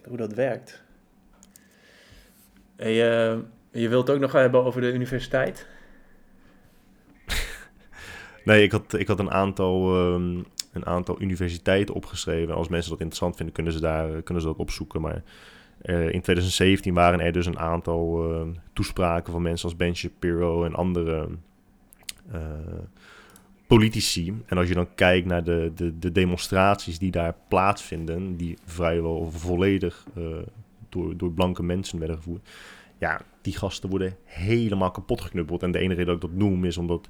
hoe dat werkt. En je, je wilt ook nog hebben over de universiteit? nee, ik had, ik had een aantal um, een aantal universiteiten opgeschreven. Als mensen dat interessant vinden, kunnen ze, daar, kunnen ze dat opzoeken. Maar uh, in 2017 waren er dus een aantal uh, toespraken van mensen als Ben Shapiro en andere politici. En als je dan kijkt naar de, de, de, demonstraties die daar plaatsvinden, die vrijwel volledig door, door blanke mensen werden gevoerd. Ja, die gasten worden helemaal kapot geknuppeld. En de enige reden dat ik dat noem is omdat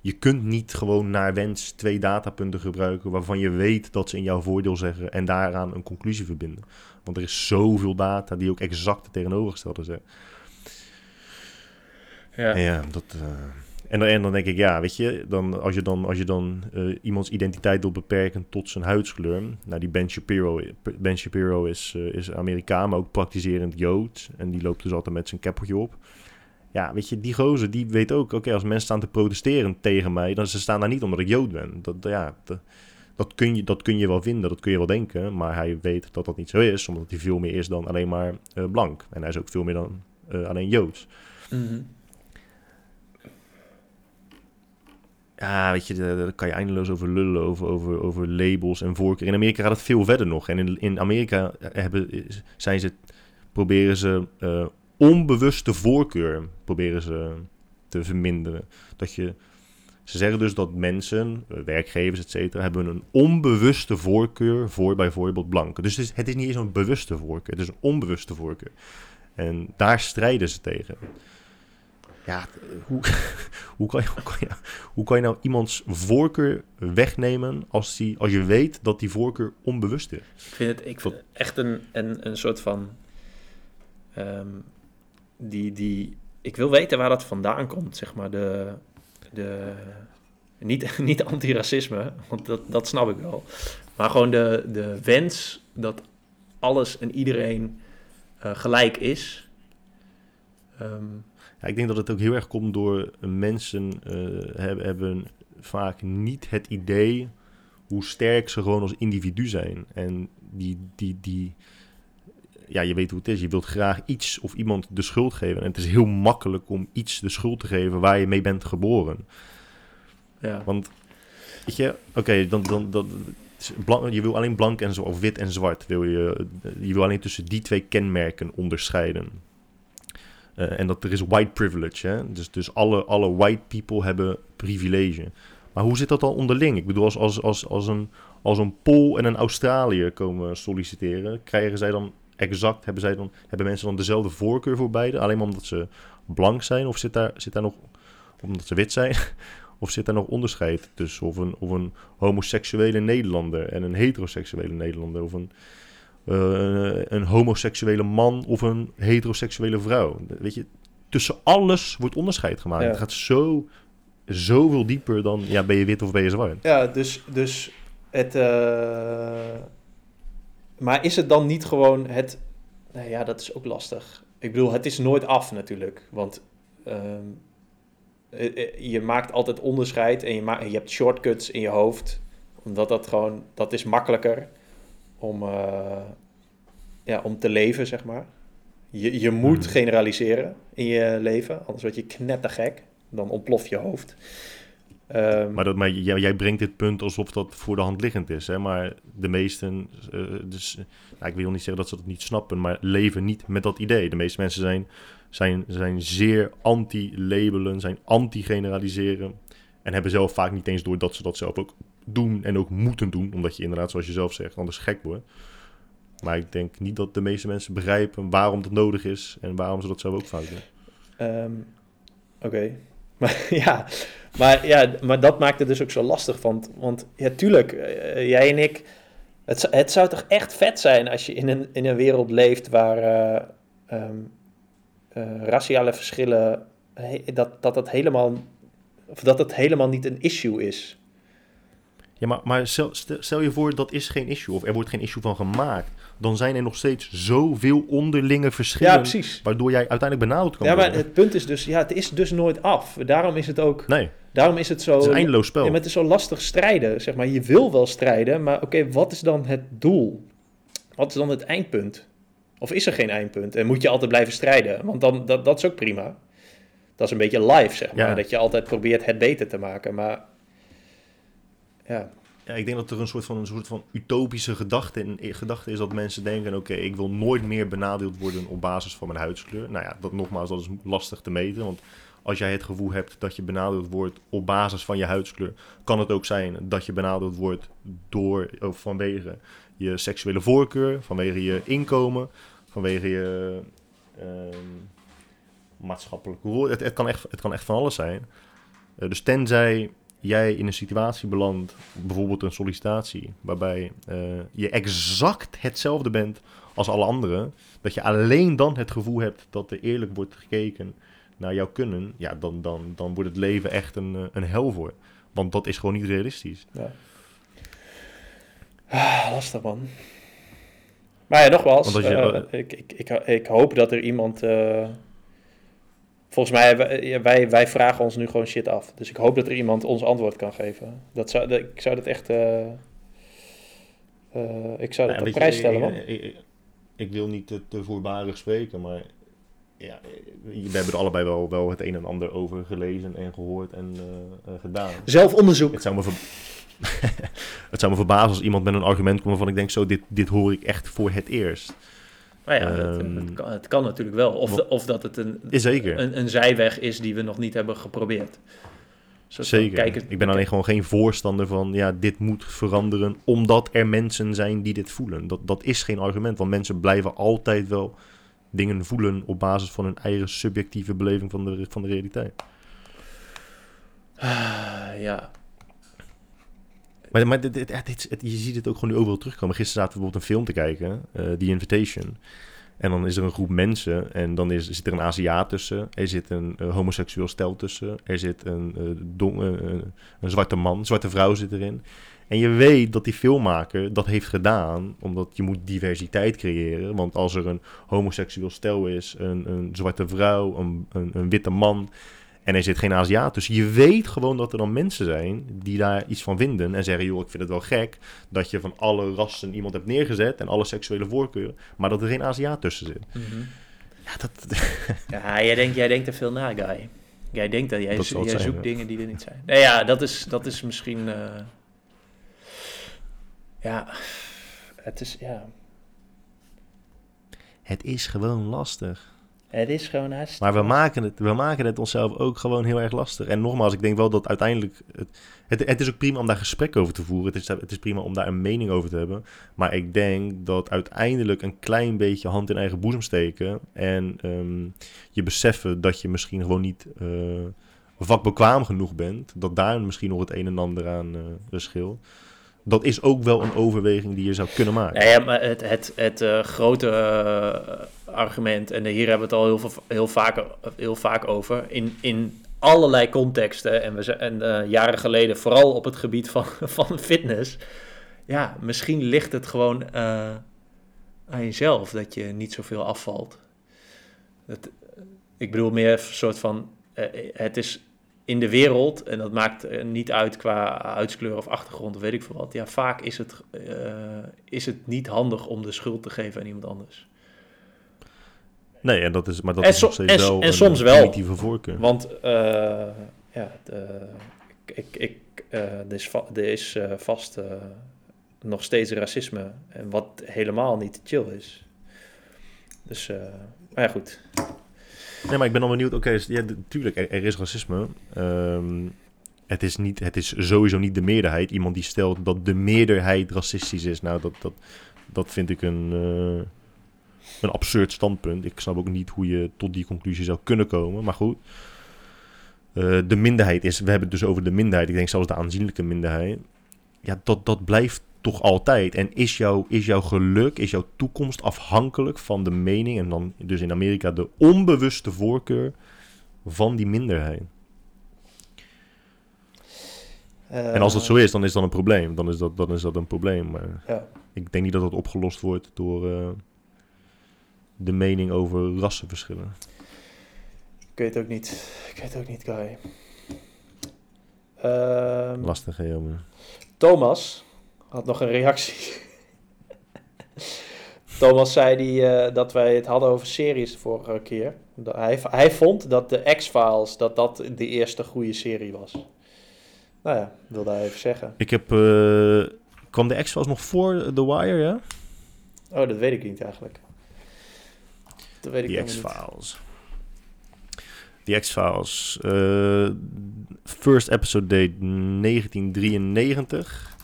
je kunt niet gewoon naar wens twee datapunten gebruiken waarvan je weet dat ze in jouw voordeel zeggen en daaraan een conclusie verbinden. Want er is zoveel data die ook exact het tegenovergestelde zeggen. Ja, en ja dat. Uh, en, dan, en dan denk ik, ja, weet je, dan, als je dan, als je dan uh, iemands identiteit wil beperken tot zijn huidskleur. Nou, die Ben Shapiro, ben Shapiro is, uh, is Amerikaan, maar ook praktiserend Jood. En die loopt dus altijd met zijn kappertje op. Ja, weet je, die gozer, die weet ook... Oké, als mensen staan te protesteren tegen mij... dan ze staan daar niet omdat ik Jood ben. Dat, ja, dat, dat, kun je, dat kun je wel vinden, dat kun je wel denken. Maar hij weet dat dat niet zo is. Omdat hij veel meer is dan alleen maar eh, blank. En hij is ook veel meer dan uh, alleen Joods. Mhm. Ja, weet je, daar kan je eindeloos over lullen, over, over, over labels en voorkeur. In Amerika gaat het veel verder nog. En in, in Amerika hebben, zijn ze, proberen ze uh, onbewuste voorkeur proberen ze te verminderen. Dat je, ze zeggen dus dat mensen, eh, werkgevers, et cetera, hebben een onbewuste voorkeur voor bijvoorbeeld blanken. Dus het is, het is niet eens een bewuste voorkeur, het is een onbewuste voorkeur. En daar strijden ze tegen ja, hoe, hoe, kan je, hoe, kan je, hoe kan je nou iemands voorkeur wegnemen als, die, als je weet dat die voorkeur onbewust is? Ik vind het, ik vind echt een, een, een soort van. Ehm, die, die, ik wil weten waar dat vandaan komt, zeg maar. De, de, niet, niet antiracisme, want dat, dat snap ik wel. Maar gewoon de, de wens dat alles en iedereen uh, gelijk is. Um, ja, ik denk dat het ook heel erg komt door mensen uh, hebben, hebben vaak niet het idee hoe sterk ze gewoon als individu zijn. En die, die, die, ja, je weet hoe het is. Je wilt graag iets of iemand de schuld geven. En het is heel makkelijk om iets de schuld te geven waar je mee bent geboren. Ja. Want, weet je, oké, dan, dan, dan, je wil alleen blank en zo, of wit en zwart. Wil je, je wil alleen tussen die twee kenmerken onderscheiden. Uh, en dat er is white privilege. Hè? Dus, dus alle, alle white people hebben privilege. Maar hoe zit dat dan onderling? Ik bedoel, als, als, als, als, een, als een Pool en een Australiër komen solliciteren, krijgen zij dan exact, hebben, zij dan, hebben mensen dan dezelfde voorkeur voor beide? Alleen maar omdat ze blank zijn? Of zit daar, zit daar nog, omdat ze wit zijn? Of zit daar nog onderscheid tussen? Of een, of een homoseksuele Nederlander en een heteroseksuele Nederlander? Of een, uh, een homoseksuele man of een heteroseksuele vrouw. Weet je, tussen alles wordt onderscheid gemaakt. Het gaat zo, zoveel dieper dan, ja, ben je wit of ben je zwart? Ja, dus, dus het... Uh... Maar is het dan niet gewoon het... Nou ja, dat is ook lastig. Ik bedoel, het is nooit af natuurlijk. Want ehm, eh, je maakt altijd onderscheid en je, ma je hebt shortcuts in je hoofd. Omdat dat gewoon, dat is makkelijker om, uh, ja, om te leven, zeg maar. Je, je moet hmm. generaliseren in je leven, anders word je knettergek. Dan ontploft je hoofd. Um, maar dat, maar jij, jij, brengt dit punt alsof dat voor de hand liggend is. Hè? Maar de meesten, uh, dus, nou, ik wil niet zeggen dat ze dat niet snappen, maar leven niet met dat idee. De meeste mensen zijn, zijn, zijn zeer anti-labelen, zijn anti-generaliseren. En hebben zelf vaak niet eens door dat ze dat zelf ook doen en ook moeten doen. Omdat je inderdaad, zoals je zelf zegt, anders gek wordt. Maar ik denk niet dat de meeste mensen begrijpen waarom dat nodig is en waarom ze dat zelf ook fout doen. Um, Oké. Maar ja, maar ja, maar dat maakt het dus ook zo lastig. Want, want ja, tuurlijk, uh, jij en ik. Het, het zou toch echt vet zijn als je in een, in een wereld leeft waar um, uh, raciale verschillen. dat, dat, dat, helemaal, of dat het helemaal niet een issue is. Ja, maar, maar stel, stel, je voor dat is geen issue of er wordt geen issue van gemaakt. Dan zijn er nog steeds zoveel onderlinge verschillen. Ja, precies. Waardoor jij uiteindelijk benauwd kan ja, worden. Ja, maar het punt is dus, ja, het is dus nooit af. Daarom is het ook... Nee. Daarom is het zo... Het is een eindeloos spel. Ja, maar het is zo lastig strijden, zeg maar. Je wil wel strijden, maar oké, wat is dan het doel? Wat is dan het eindpunt? Of is er geen eindpunt? En moet je altijd blijven strijden? Want dan, dat, dat is ook prima. Dat is een beetje live, zeg maar. Dat je altijd probeert het beter te maken, maar ja. Ik denk dat er een soort van, een soort van utopische gedachte, in, gedachte is dat mensen denken: oké, ik wil nooit meer benadeeld worden op basis van mijn huidskleur. Nou ja, dat nogmaals, dat is lastig te meten. Want als jij het gevoel hebt dat je benadeeld wordt op basis van je huidskleur, kan het ook zijn dat je benadeeld wordt door, of vanwege je seksuele voorkeur, vanwege je inkomen, vanwege je uh, maatschappelijke. Het, kan echt, het kan echt van alles zijn. Uh, dus tenzij jij in een situatie belandt, bijvoorbeeld een sollicitatie, waarbij uh, je exact hetzelfde bent als alle anderen, dat je alleen dan het gevoel hebt dat er eerlijk wordt gekeken naar jouw kunnen, ja, dan, dan, dan wordt het leven echt een, eh, een hel voor. Want dat is gewoon niet realistisch. Ja. Ah, lastig man. Maar ja, nogmaals, je, uh, ik, ik, ik, ik, hoop dat er iemand volgens mij, wij, wij, wij vragen ons nu gewoon shit af. Dus ik hoop dat er iemand ons antwoord kan geven. Dat zou, dat- ik zou dat echt... eh, eh, ik zou dat Ja, op prijs stellen, ik, man. ik, ik, ik wil niet te, te voorbarig spreken, maar ja, we hebben er allebei wel, wel het een en ander over gelezen en gehoord en eh, eh, gedaan. Zelfonderzoek. Het zou, me ver- het zou me verbazen als iemand met een argument komt waarvan ik denk, zo, dit, dit hoor ik echt voor het eerst. Nou ja, het, Ehm, het, kan, het kan natuurlijk wel. Of, of dat het een, zeker. een, een zijweg is die we nog niet hebben geprobeerd. Zeker. ik ben alleen gewoon geen voorstander van, ja, dit moet veranderen omdat er mensen zijn die dit voelen. Dat, dat is geen argument, want mensen blijven altijd wel dingen voelen op basis van hun eigen subjectieve beleving van de, van de realiteit. Ah, ja. Maar, maar je ziet het ook gewoon nu overal terugkomen. Gisteren zaten we bijvoorbeeld een film te kijken, eh The Invitation. En dan is er een groep mensen en dan is, zit er een Aziat tussen. Er zit een eh, homoseksueel stel tussen. Er zit een, eh, don- een zwarte man, een zwarte vrouw zit erin. En je weet dat die filmmaker dat heeft gedaan omdat je moet diversiteit creëren. Want als er een homoseksueel stel is, een, een zwarte vrouw, een, een witte man... En er zit geen Aziat tussen. Je weet gewoon dat er dan mensen zijn die daar iets van vinden. En zeggen, joh, ik vind het wel gek dat je van alle rassen iemand hebt neergezet. En alle seksuele voorkeuren. Maar dat er geen Aziat tussen zit. Mhm. Ja, dat, Ja, jij denkt, jij denkt er veel na, guy. Jij denkt dat jij, Dat zo- zal het jij zijn, zoekt ja. dingen die er niet zijn. Nee, ja, dat is, dat is misschien. eh, ja, het is. Ja, het is gewoon lastig. Het is gewoon hartstikke. Maar we maken, het, we maken het onszelf ook gewoon heel erg lastig. En nogmaals, ik denk wel dat uiteindelijk... Het, het, het is ook prima om daar gesprek over te voeren. Het is, het is prima om daar een mening over te hebben. Maar ik denk dat uiteindelijk een klein beetje hand in eigen boezem steken... en ehm, je beseffen dat je misschien gewoon niet eh, vakbekwaam genoeg bent... dat daar misschien nog het een en ander aan scheelt. Dat is ook wel een overweging die je zou kunnen maken. Ja, maar het, het, het eh, grote eh, argument, en hier hebben we het al heel, heel, vaak, heel vaak over, in, in allerlei contexten, en, we en eh, jaren geleden vooral op het gebied van, van fitness, ja, misschien ligt het gewoon aan jezelf dat je niet zoveel afvalt. Ik bedoel meer een soort van, het is in de wereld, en dat maakt eh, niet uit qua huidskleur of achtergrond of weet ik veel wat. Ja, vaak is het, eh, is het niet handig om de schuld te geven aan iemand anders. Nee, en dat is, maar dat En is nog steeds en- wel en een soms wel. voorkeur. Want eh, ja, de, ik, ik, er is, va- er is vast nog steeds racisme. En wat helemaal niet chill is. Dus, maar ja, goed. Nee, maar ik ben dan benieuwd. Oké, dus, ja, natuurlijk, er, er is racisme. Ehm, het, is niet, het is sowieso niet de meerderheid. Iemand die stelt dat de meerderheid racistisch is. Nou, dat, dat, dat vind ik een, eh, een absurd standpunt. Ik snap ook niet hoe je tot die conclusie zou kunnen komen. Maar goed. Eh, de minderheid is, we hebben het dus over de minderheid. Ik denk zelfs de aanzienlijke minderheid. Ja, dat, dat blijft toch altijd. En is, jouw is jouw geluk, is jouw toekomst afhankelijk van de mening, en dan dus in Amerika de onbewuste voorkeur van die minderheid. En als dat zo is, dan is dat een probleem. Dan is dat, dan is dat een probleem. Maar Ja. ik denk niet dat dat opgelost wordt door eh, de mening over rassenverschillen. Ik weet het ook niet. Ik weet het ook niet, Guy. Ehm, Lastig, hè, jongen. Thomas had nog een reactie. Thomas zei die, eh, dat wij het hadden over series de vorige keer. Dat hij, hij vond dat de X-Files dat dat de eerste goede serie was. Nou ja, wilde hij even zeggen. Ik heb... eh, kwam de X-Files nog voor The Wire, ja? Oh, dat weet ik niet eigenlijk. Dat weet ik The. X-Files. The X-Files. eh, first episode date 1993.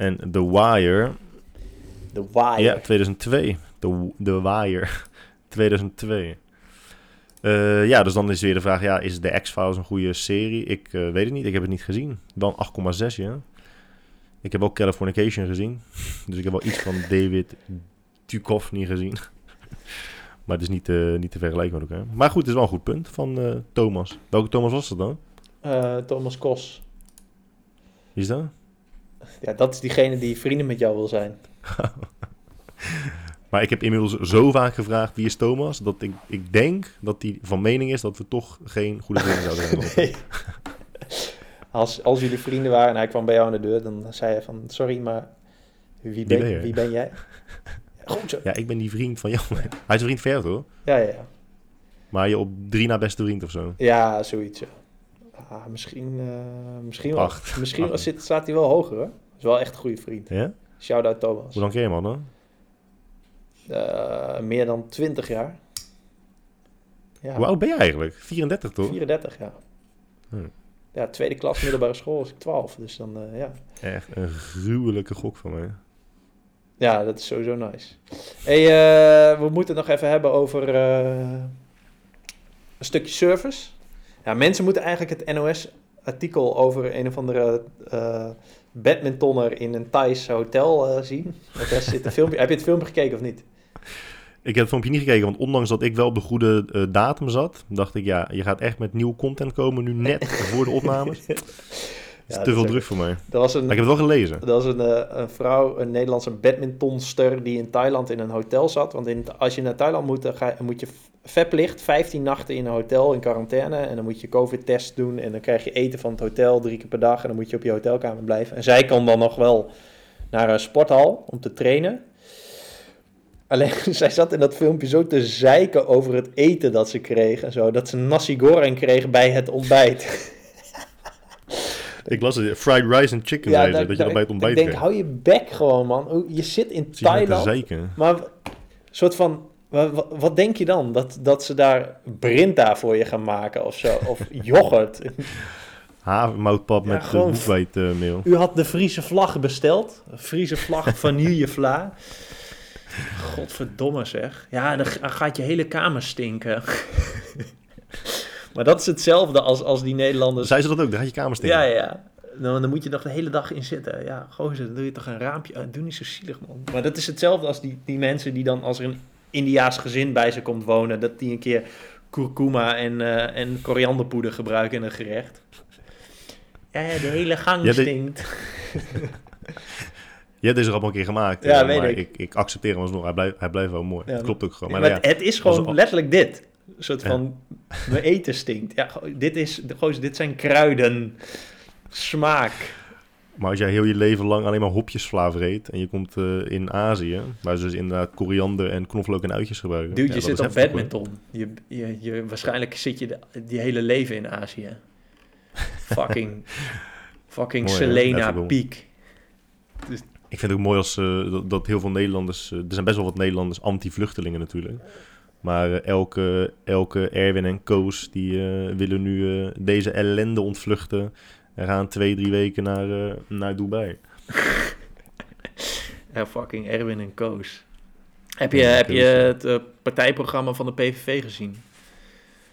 En The Wire, The Wire. ja, 2002. The, The Wire, 2002. Eh, ja, dus dan is weer de vraag, ja, is The X-Files een goede serie? Ik eh, weet het niet, ik heb het niet gezien. Dan 8,6, ja. Ik heb ook Californication gezien. Dus ik heb wel iets van David Duchovny gezien. Maar het is niet, eh, niet te vergelijken met elkaar. Maar goed, het is wel een goed punt van Thomas. Welke Thomas was dat dan? Thomas Kos. Wie is dat? Ja, dat is diegene die vrienden met jou wil zijn. Maar ik heb inmiddels zo vaak gevraagd wie is Thomas, dat ik, ik denk dat hij van mening is dat we toch geen goede vrienden zouden zijn. Nee. Als, als jullie vrienden waren en hij kwam bij jou aan de deur, dan zei hij van, sorry, maar wie ben, wie ben jij? Goed zo. Ja, ik ben die vriend van jou. Hij is een vriend jou, toch? Ja, ja, ja. Maar je op drie na beste vriend of zo. Ja, zoiets. Ja. Ah, misschien, eh, misschien wel. Acht. Misschien Acht. zit, staat hij wel hoger, hoor. is wel echt een goede vriend. Ja? Shout-out Thomas. Hoe lang ken je hem al dan? Eh, meer dan 20 jaar. Ja, Hoe oud ben je eigenlijk? 34 toch? 34, ja. Hmm. Ja, tweede klas middelbare school was ik 12. Dus dan, eh, ja. Echt een gruwelijke gok van mij. Ja, dat is sowieso nice. Hey, we moeten het nog even hebben over een stukje service. Ja, mensen moeten eigenlijk het NOS-artikel over een of andere eh badmintonner in een Thais hotel eh, zien. Daar zit een filmpje. Heb je het filmpje gekeken of niet? Ik heb het filmpje niet gekeken, want ondanks dat ik wel op de goede eh, datum zat, dacht ik, ja, je gaat echt met nieuwe content komen nu net voor de opnames. Is te veel druk voor mij. Dat was een, Maar ik heb het wel gelezen. Dat was een, een vrouw, een Nederlandse badmintonster die in Thailand in een hotel zat. Want in, als je naar Thailand moet, dan ga, moet je verplicht 15 nachten in een hotel in quarantaine. En dan moet je COVID-test doen en dan krijg je eten van het hotel drie keer per dag. En dan moet je op je hotelkamer blijven. En zij kon dan nog wel naar een sporthal om te trainen. Alleen, zij zat in dat filmpje zo te zeiken over het eten dat ze kreeg en zo. Dat ze nasi goreng kreeg bij het ontbijt. Ik las het, fried rice en chicken, dat, je dat bij het ontbijt Ik denk, kreeg. hou je bek gewoon, man. Je zit in Zie Thailand. Maar w- soort van, wa- wa- wat, denk je dan? Dat, dat ze daar Brinta voor je gaan maken of zo? Of yoghurt? Havermoutpap Ja, met gewoon. U had de Friese vlag besteld. Friese vlag vanillevla. Godverdomme zeg. Ja, dan ga- gaat je hele kamer stinken. maar dat is hetzelfde als, als die Nederlanders... Zei ze dat ook? Daar gaat je kamer stinken. Ja, ja. Dan, dan moet je nog de hele dag in zitten. Ja, gozer, dan doe je toch een raampje. Ah, doe niet zo zielig, man. Maar dat is hetzelfde als die, die mensen die dan, als er een Indiaas gezin bij ze komt wonen, dat die een keer kurkuma en, eh, en korianderpoeder gebruiken in een gerecht. Ja, de hele gang Ja, de- stinkt. Je hebt deze rap al een keer gemaakt. Ja, eh, weet maar ik. ik. Ik accepteer hem alsnog. Hij blijft, hij blijft wel mooi. Ja, dat klopt ook gewoon. Maar, maar ja, het is gewoon letterlijk dit. Een soort van, mijn eten stinkt. Ja, dit, is, dit zijn kruiden. Smaak. Maar als jij heel je leven lang alleen maar hopjesvla vreet... en je komt eh, in Azië... waar ze dus inderdaad koriander en knoflook en uitjes gebruiken. Dude, Ja, je zit op badminton. Je, je, je, waarschijnlijk zit je de, die hele leven in Azië. Fucking, fucking Mooi? Selena Peak. Ik vind het ook mooi als, eh, dat, dat heel veel Nederlanders... eh, er zijn best wel wat Nederlanders anti-vluchtelingen natuurlijk. Maar elke, elke Erwin en Koos... die eh, willen nu eh, deze ellende ontvluchten... en gaan twee, drie weken naar, eh, naar Dubai. Ja, fucking Erwin en Koos. Heb je, Ja, heb je het eh, partijprogramma van de PVV gezien?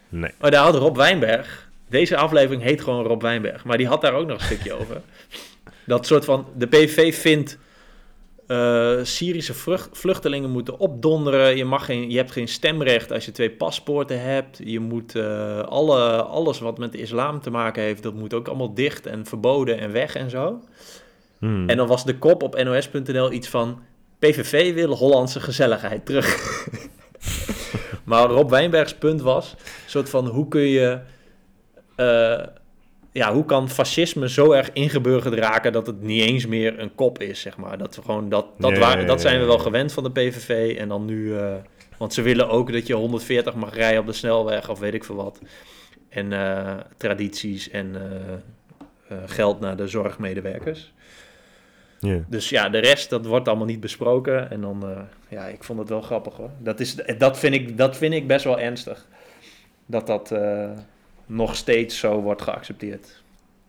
Nee. Oh, daar had Rob Wijnberg. Deze aflevering heet gewoon Rob Wijnberg. Maar die had daar ook nog een stukje over. Dat soort van. De PVV vindt. Eh, Syrische vlucht- vluchtelingen moeten opdonderen. Je, mag geen, je hebt geen stemrecht als je twee paspoorten hebt. Je moet eh, alle, alles wat met de islam te maken heeft, dat moet ook allemaal dicht en verboden en weg en zo. Hmm. En dan was de kop op nos.nl iets van... PVV wil Hollandse gezelligheid terug. maar Rob Wijnbergs punt was... een soort van, hoe kun je... eh, ja, hoe kan fascisme zo erg ingeburgerd raken... dat het niet eens meer een kop is, zeg maar. Dat, we gewoon, dat, dat, dat zijn we wel gewend van de PVV. En dan nu... eh, want ze willen ook dat je 140 mag rijden op de snelweg... of weet ik veel wat. En eh, tradities en... eh, geld naar de zorgmedewerkers. Dus ja, de rest, dat wordt allemaal niet besproken. En dan, ja, ik vond het wel grappig hoor. Dat, is, dat, vind, ik, dat vind ik best wel ernstig. Dat dat nog steeds zo wordt geaccepteerd.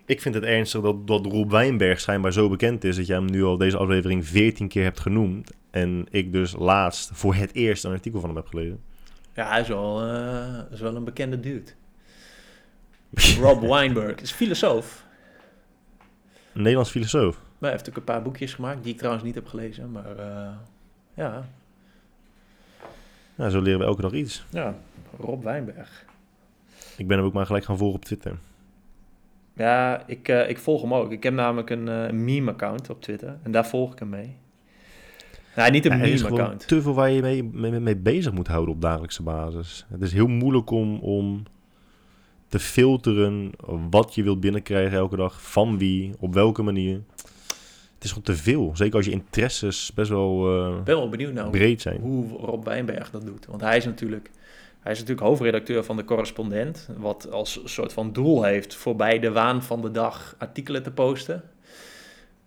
Ik vind het ernstig dat, dat Rob Wijnberg schijnbaar zo bekend is... dat jij hem nu al deze aflevering 14 keer hebt genoemd. En ik dus laatst voor het eerst een artikel van hem heb gelezen. Ja, hij is wel, eh, is wel een bekende dude. Rob Weinberg is filosoof. Een Nederlands filosoof. Maar hij heeft ook een paar boekjes gemaakt, die ik trouwens niet heb gelezen. Maar eh, ja, Nou, zo leren we elke dag iets. ja, Rob Wijnberg. Ik ben hem ook maar gelijk gaan volgen op Twitter. Ja, ik, eh, ik volg hem ook. Ik heb namelijk een eh, meme-account op Twitter en daar volg ik hem mee. Nou, niet een Ja, meme-account. te veel waar je mee, mee, mee bezig moet houden op dagelijkse basis. Het is heel moeilijk om, om te filteren wat je wilt binnenkrijgen elke dag, van wie, op welke manier. Het is gewoon te veel. Zeker als je interesses best wel Ik ben wel benieuwd nou breed zijn. hoe Rob Wijnberg dat doet. Want hij is natuurlijk, hij is natuurlijk hoofdredacteur van de correspondent. Wat als soort van doel heeft voorbij de waan van de dag artikelen te posten.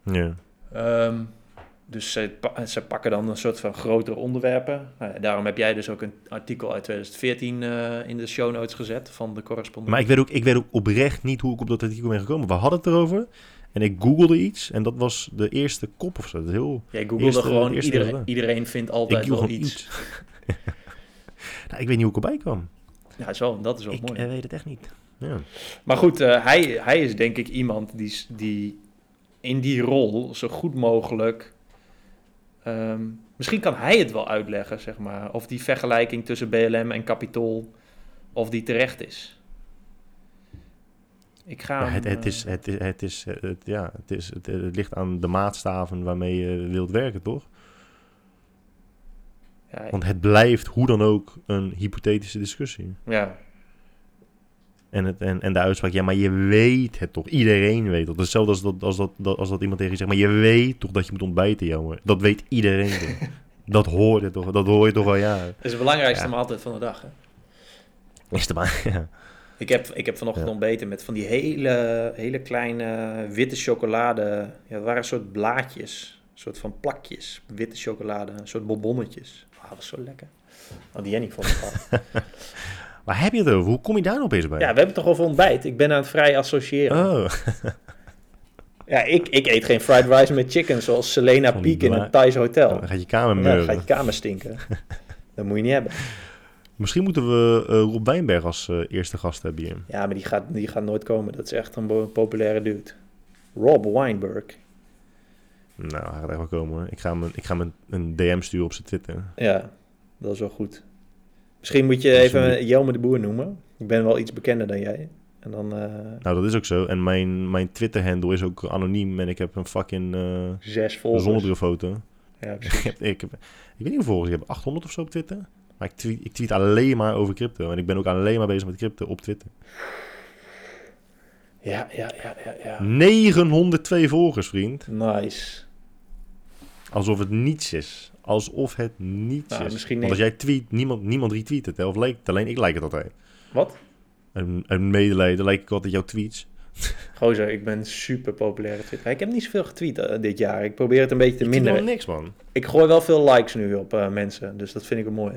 Ja. Ehm, dus ze, ze pakken dan een soort van grotere onderwerpen. Nou ja, daarom heb jij dus ook een artikel uit 2014 eh, in de show notes gezet van de correspondent. Maar ik weet, ook, ik weet ook oprecht niet hoe ik op dat artikel ben gekomen. We hadden het erover en ik googelde iets en dat was de eerste kop of zo. Dat heel... Jij googelde eerste- gewoon, eerste iedereen, iedereen vindt altijd wel iets. iets. nou, ik weet niet hoe ik erbij kwam. Ja, zo, dat is wel Ik mooi. eh, weet het echt niet. Ja. Maar goed, eh, hij, hij is denk ik iemand die, die in die rol zo goed mogelijk. ehm, misschien kan hij het wel uitleggen, zeg maar. Of die vergelijking tussen BLM en Capitol, of die terecht is. Ik ga. Maar het, is, eh, het, is, het, is, het, ja, het, is, het, het ligt aan de maatstaven waarmee je wilt werken, toch? Ja, Want het blijft hoe dan ook een hypothetische discussie. ja, En, het, en, en de uitspraak, ja, maar je weet het toch. Iedereen weet het. Hetzelfde als dat, als, dat, dat- als dat iemand tegen je zegt, maar je weet toch dat je moet ontbijten, jongen. Dat weet iedereen toch. dat hoort je toch. Dat hoor je toch al jaren. dat is de belangrijkste Ja. maaltijd van de dag. Hè? Is de maar, ja. Ik heb, ik heb vanochtend Ja. ontbeten met van die hele, hele kleine witte chocolade. Ja, het waren een soort blaadjes. Een soort van plakjes. Witte chocolade. Een soort bonbonnetjes. Ah, dat was zo lekker. Oh, die Jenny vond wel. Waar heb je het over? Hoe kom je daar nou opeens bij? Ja, we hebben het toch over ontbijt. Ik ben aan het vrij associëren. Oh, Ja, ik, ik eet geen fried rice met chicken zoals Selena Peak in een Thais hotel. dan gaat je kamer Ja, meuren. dan gaat je kamer stinken. dat moet je niet hebben. Misschien moeten we eh, Rob Wijnberg als eh, eerste gast hebben hier. Ja, maar die gaat, die gaat nooit komen. Dat is echt een populaire dude. Rob Weinberg. Nou, hij gaat echt wel komen hoor. Ik ga hem, ik ga hem een, DM sturen op zijn Twitter. Ja, dat is wel goed. Misschien moet je even een- Jelme de Boer noemen. Ik ben wel iets bekender dan jij. En dan eh, Nou, dat is ook zo. En mijn, mijn Twitter-handle is ook anoniem. En ik heb een fucking eh zes volgers. zonnebrilfoto. Ja, ik, heb, ik, heb, ik weet niet hoeveel volgers ik heb. 800 of zo op Twitter. Maar ik tweet, ik tweet alleen maar over crypto. En ik ben ook alleen maar bezig met crypto op Twitter. Ja, ja, ja, ja, ja. 902 volgers, vriend. Nice. Alsof het niets is. Alsof het niets Nou, is. misschien Want als jij tweet, niemand, niemand retweet het. Hè? Of lijkt het alleen, ik like het altijd. Wat? Een, een medelijden like ik altijd jouw tweets. Gozer, ik ben super populair op Twitter. Ik heb niet zoveel getweet eh, dit jaar. Ik probeer het een beetje te Ik minderen. helemaal niks, man. Ik gooi wel veel likes nu op eh, mensen. Dus dat vind ik wel mooi.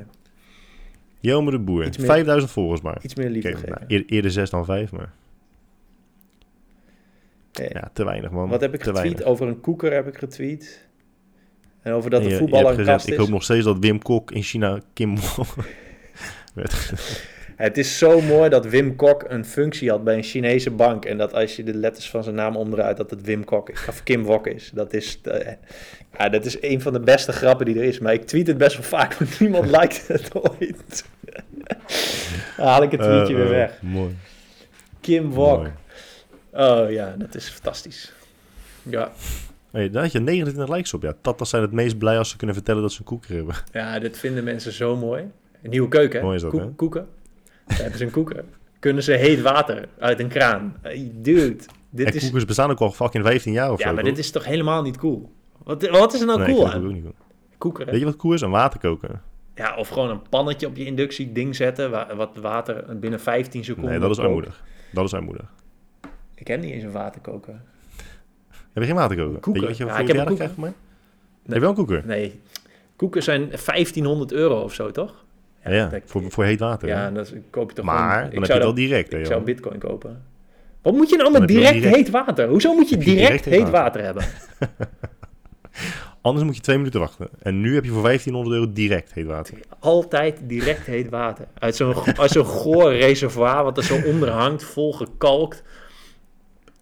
Jelme de Boer. Iets meer- 5000 volgers maar. Iets meer liefde geven. nou, eer- eerder 6 dan 5, maar ja, te weinig, man. Wat heb ik te getweet? weinig. Over een koeker heb ik getweet. En over dat En de je- voetballer een gezegd, kast Ik is. hoop nog steeds dat Wim Kok in China Kim werd. Het is zo mooi dat Wim Kok een functie had bij een Chinese bank. En dat als je de letters van zijn naam omdraait, dat het Wim Kok is. Of Kim Wok is. Dat is, eh, ja, dat is een van de beste grappen die er is. Maar ik tweet het best wel vaak, want niemand lijkt het ooit. Dan haal ik het tweetje Eh, weer eh, weg. Mooi. Kim Wok. mooi. Oh ja, dat is fantastisch. Ja, Hey, daar had je 29 likes op. Ja, Tatas zijn het meest blij als ze kunnen vertellen dat ze een koeker hebben. ja dit vinden mensen zo mooi. Een nieuwe keuken, hè? Mooi is dat, Koek- hè? Koeken. Daar hebben ze een koeken. Kunnen ze heet water uit een kraan. Hey, dude, dit en is... koekers bestaan ook al fucking 15 jaar of Ja, zo. maar toch? dit is toch helemaal niet cool? Wat, wat is er nou nee, cool aan? ook niet cool. Koeken, hè? Weet je wat koe is? Een waterkoker. Ja, of gewoon een pannetje op je inductieding zetten... Waar, wat water binnen 15 seconden Nee, dat is armoedig. Dat is armoedig. Ik heb niet eens een waterkoker. Heb je geen waterkoker? Koeker. Weet je wat Ja, ik heb een van mij? Heb je wel een koeker? Nee, koeken zijn 1500 euro of zo, toch? Ja, ja, dat- voor, voor heet water. ja is- koop je toch maar gewoon... dan ik heb je het wel dat- direct. Ik zou bitcoin kopen. Wat moet je nou Dan met direct, direct- heet water? Hoezo moet je direct heet water hebben? Anders moet je twee minuten wachten. En nu heb je voor 1500 euro direct heet water. Altijd direct heet water. Uit zo'n uit zo'n goor reservoir wat er zo onder hangt, vol gekalkt.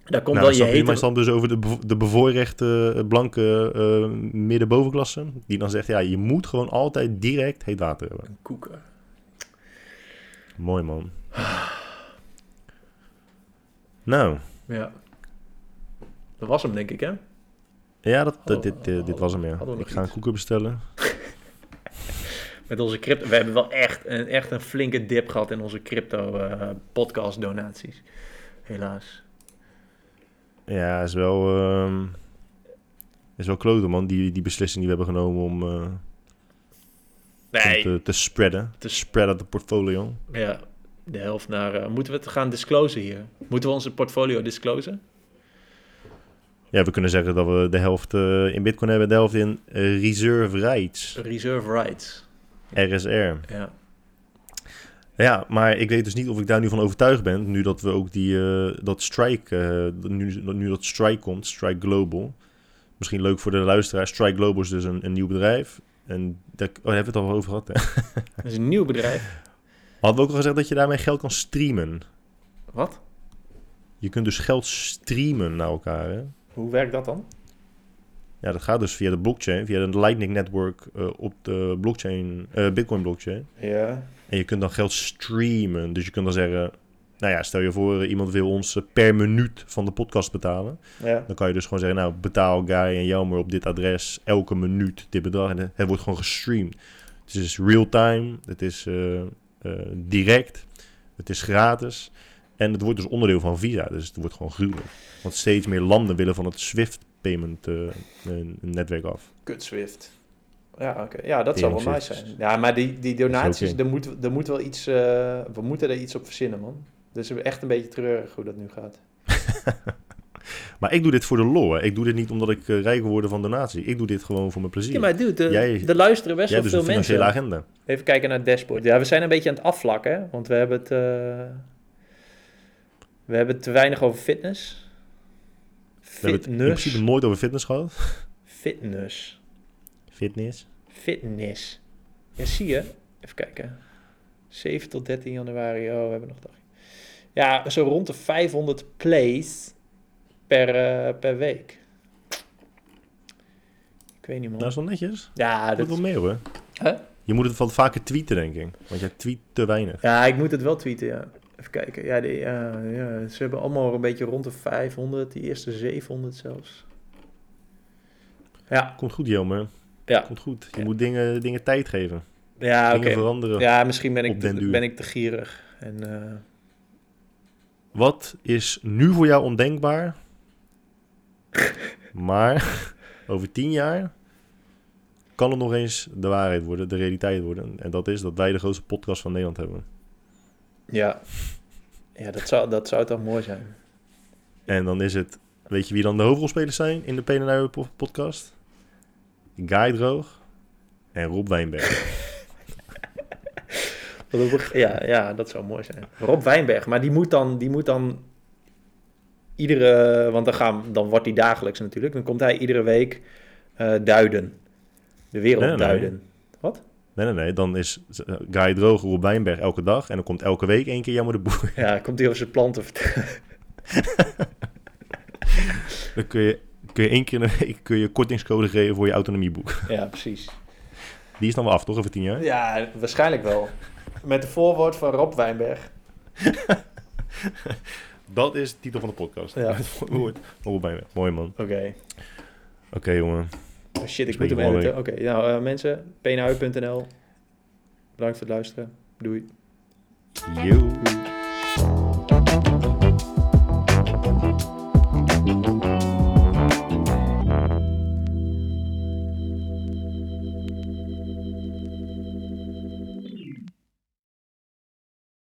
Daar komt nou, dan je hete... mijn stand dus over de, bevo- de bevoorrechte eh, blanke eh midden-bovenklasse. Die dan zegt, ja, je moet gewoon altijd direct heet water hebben. Koeken. Mooi man. Nou, Ja. Dat was hem, denk ik, hè? Ja, dat, dat- dit, dit was hem, ja. Ik ga een koeken bestellen. Met onze crypto. We hebben wel echt een, echt een flinke dip gehad in onze crypto eh, podcast donaties. Helaas. Ja, is wel... ehm, is wel kloten, man. Die, die beslissing die we hebben genomen om, eh, om te, te spreaden. Te spreaden de portfolio. Ja, de helft naar... eh, moeten we het gaan disclosen hier? Moeten we onze portfolio disclosen? Ja, we kunnen zeggen dat we de helft eh, in bitcoin hebben, de helft in reserve rights. Reserve rights. RSR. Ja. Ja, maar ik weet dus niet of ik daar nu van overtuigd ben, nu dat we ook die, eh, dat Strike, eh, nu, nu dat Strike komt, Strike Global. Misschien leuk voor de luisteraar, Strike Global is dus een, een nieuw bedrijf. En daar, oh, daar hebben we het al over gehad, hè? Dat is een nieuw bedrijf. Hadden we ook al gezegd dat je daarmee geld kan streamen. Wat? Je kunt dus geld streamen naar elkaar, hè? Hoe werkt dat dan? Ja, dat gaat dus via de blockchain, via de Lightning Network eh, op de blockchain, Bitcoin blockchain. Ja. En je kunt dan geld streamen. Dus je kunt dan zeggen, nou ja, stel je voor, eh, iemand wil ons eh, per minuut van de podcast betalen. Ja. Dan kan je dus gewoon zeggen, nou, betaal Guy en Jelmer op dit adres elke minuut dit bedrag. En het wordt gewoon gestreamd. Het is real-time, het is eh, direct, het is gratis. En het wordt dus onderdeel van Visa, dus het wordt gewoon gruwelijk. Want steeds meer landen willen van het SWIFT-payment een- een netwerk af. Kut Swift. Ja, oké. Ja, dat zou wel nice zijn. Ja, maar die, die donaties, er, moet, er moet wel iets... eh, we moeten er iets op verzinnen, man. Dus echt een beetje treurig hoe dat nu gaat. Maar ik doe dit voor de lol. hè. Ik doe dit niet omdat ik eh, rijk worden van donatie. Ik doe dit gewoon voor mijn plezier. Ja, maar dude, de, Jij- er luisteren best wel dus veel mensen. agenda. Even kijken naar het dashboard. Ja, we zijn een beetje aan het afvlakken, hè, want we hebben het... eh, we hebben te weinig over fitness. We hebben het in Fitness. principe nooit over fitness gehad. Fitness. Fitness. Fitness. Ja, zie je. Even kijken. 7 tot 13 januari. Oh, we hebben nog dagje. Ja, zo rond de 500 plays per, eh, per week. Ik weet niet, man. Nou, is wel netjes. ja, Dat dat, wel meer hoor. Je moet het wat vaker tweeten, denk ik. Want jij tweet te weinig. ja, ik moet het wel tweeten, ja. Even kijken. Ja, die, ja, ja, ze hebben allemaal een beetje rond de 500. Die eerste 700 zelfs. Ja, Komt goed, Jelmer. Ja. Komt goed. Je Ja. moet dingen, dingen tijd geven. ja oké. dingen veranderen. Ja, misschien ben ik, te, ben ik te gierig. En, eh, Wat is nu voor jou ondenkbaar? maar over tien jaar kan het nog eens de waarheid worden, de realiteit worden. En dat is dat wij de grootste podcast van Nederland hebben. Ja, ja dat, zou, dat zou toch mooi zijn. En dan is het, weet je wie dan de hoofdrolspelers zijn in de po- podcast? Guy Droog en Rob Wijnberg. Ja, ja, dat zou mooi zijn. Rob Wijnberg, maar die moet dan, die moet dan iedere, want dan, gaan, dan wordt hij dagelijks natuurlijk. Dan komt hij iedere week eh, duiden. De wereld Nee, nee. duiden. Nee, nee, nee. Dan is eh, Guy Droog, Rob Wijnberg elke dag. En dan komt elke week één keer Jammer de Boer. Ja, komt hij over zijn planten vertellen. Dan kun je, kun je één keer in de week kun je kortingscode geven voor je autonomieboek. Ja, precies. Die is dan wel af, toch? Over tien jaar? Ja, waarschijnlijk wel. Met de voorwoord van Rob Wijnberg. Dat is de titel van de podcast. Ja. Het woord Rob Wijnberg. Mooi, man. Oké. Oké, jongen. Oh, shit, ik Spreek moet hem editen. Oké, nou eh, mensen, pnhu.nl. Bedankt voor het luisteren. Doei. Yo. Doei.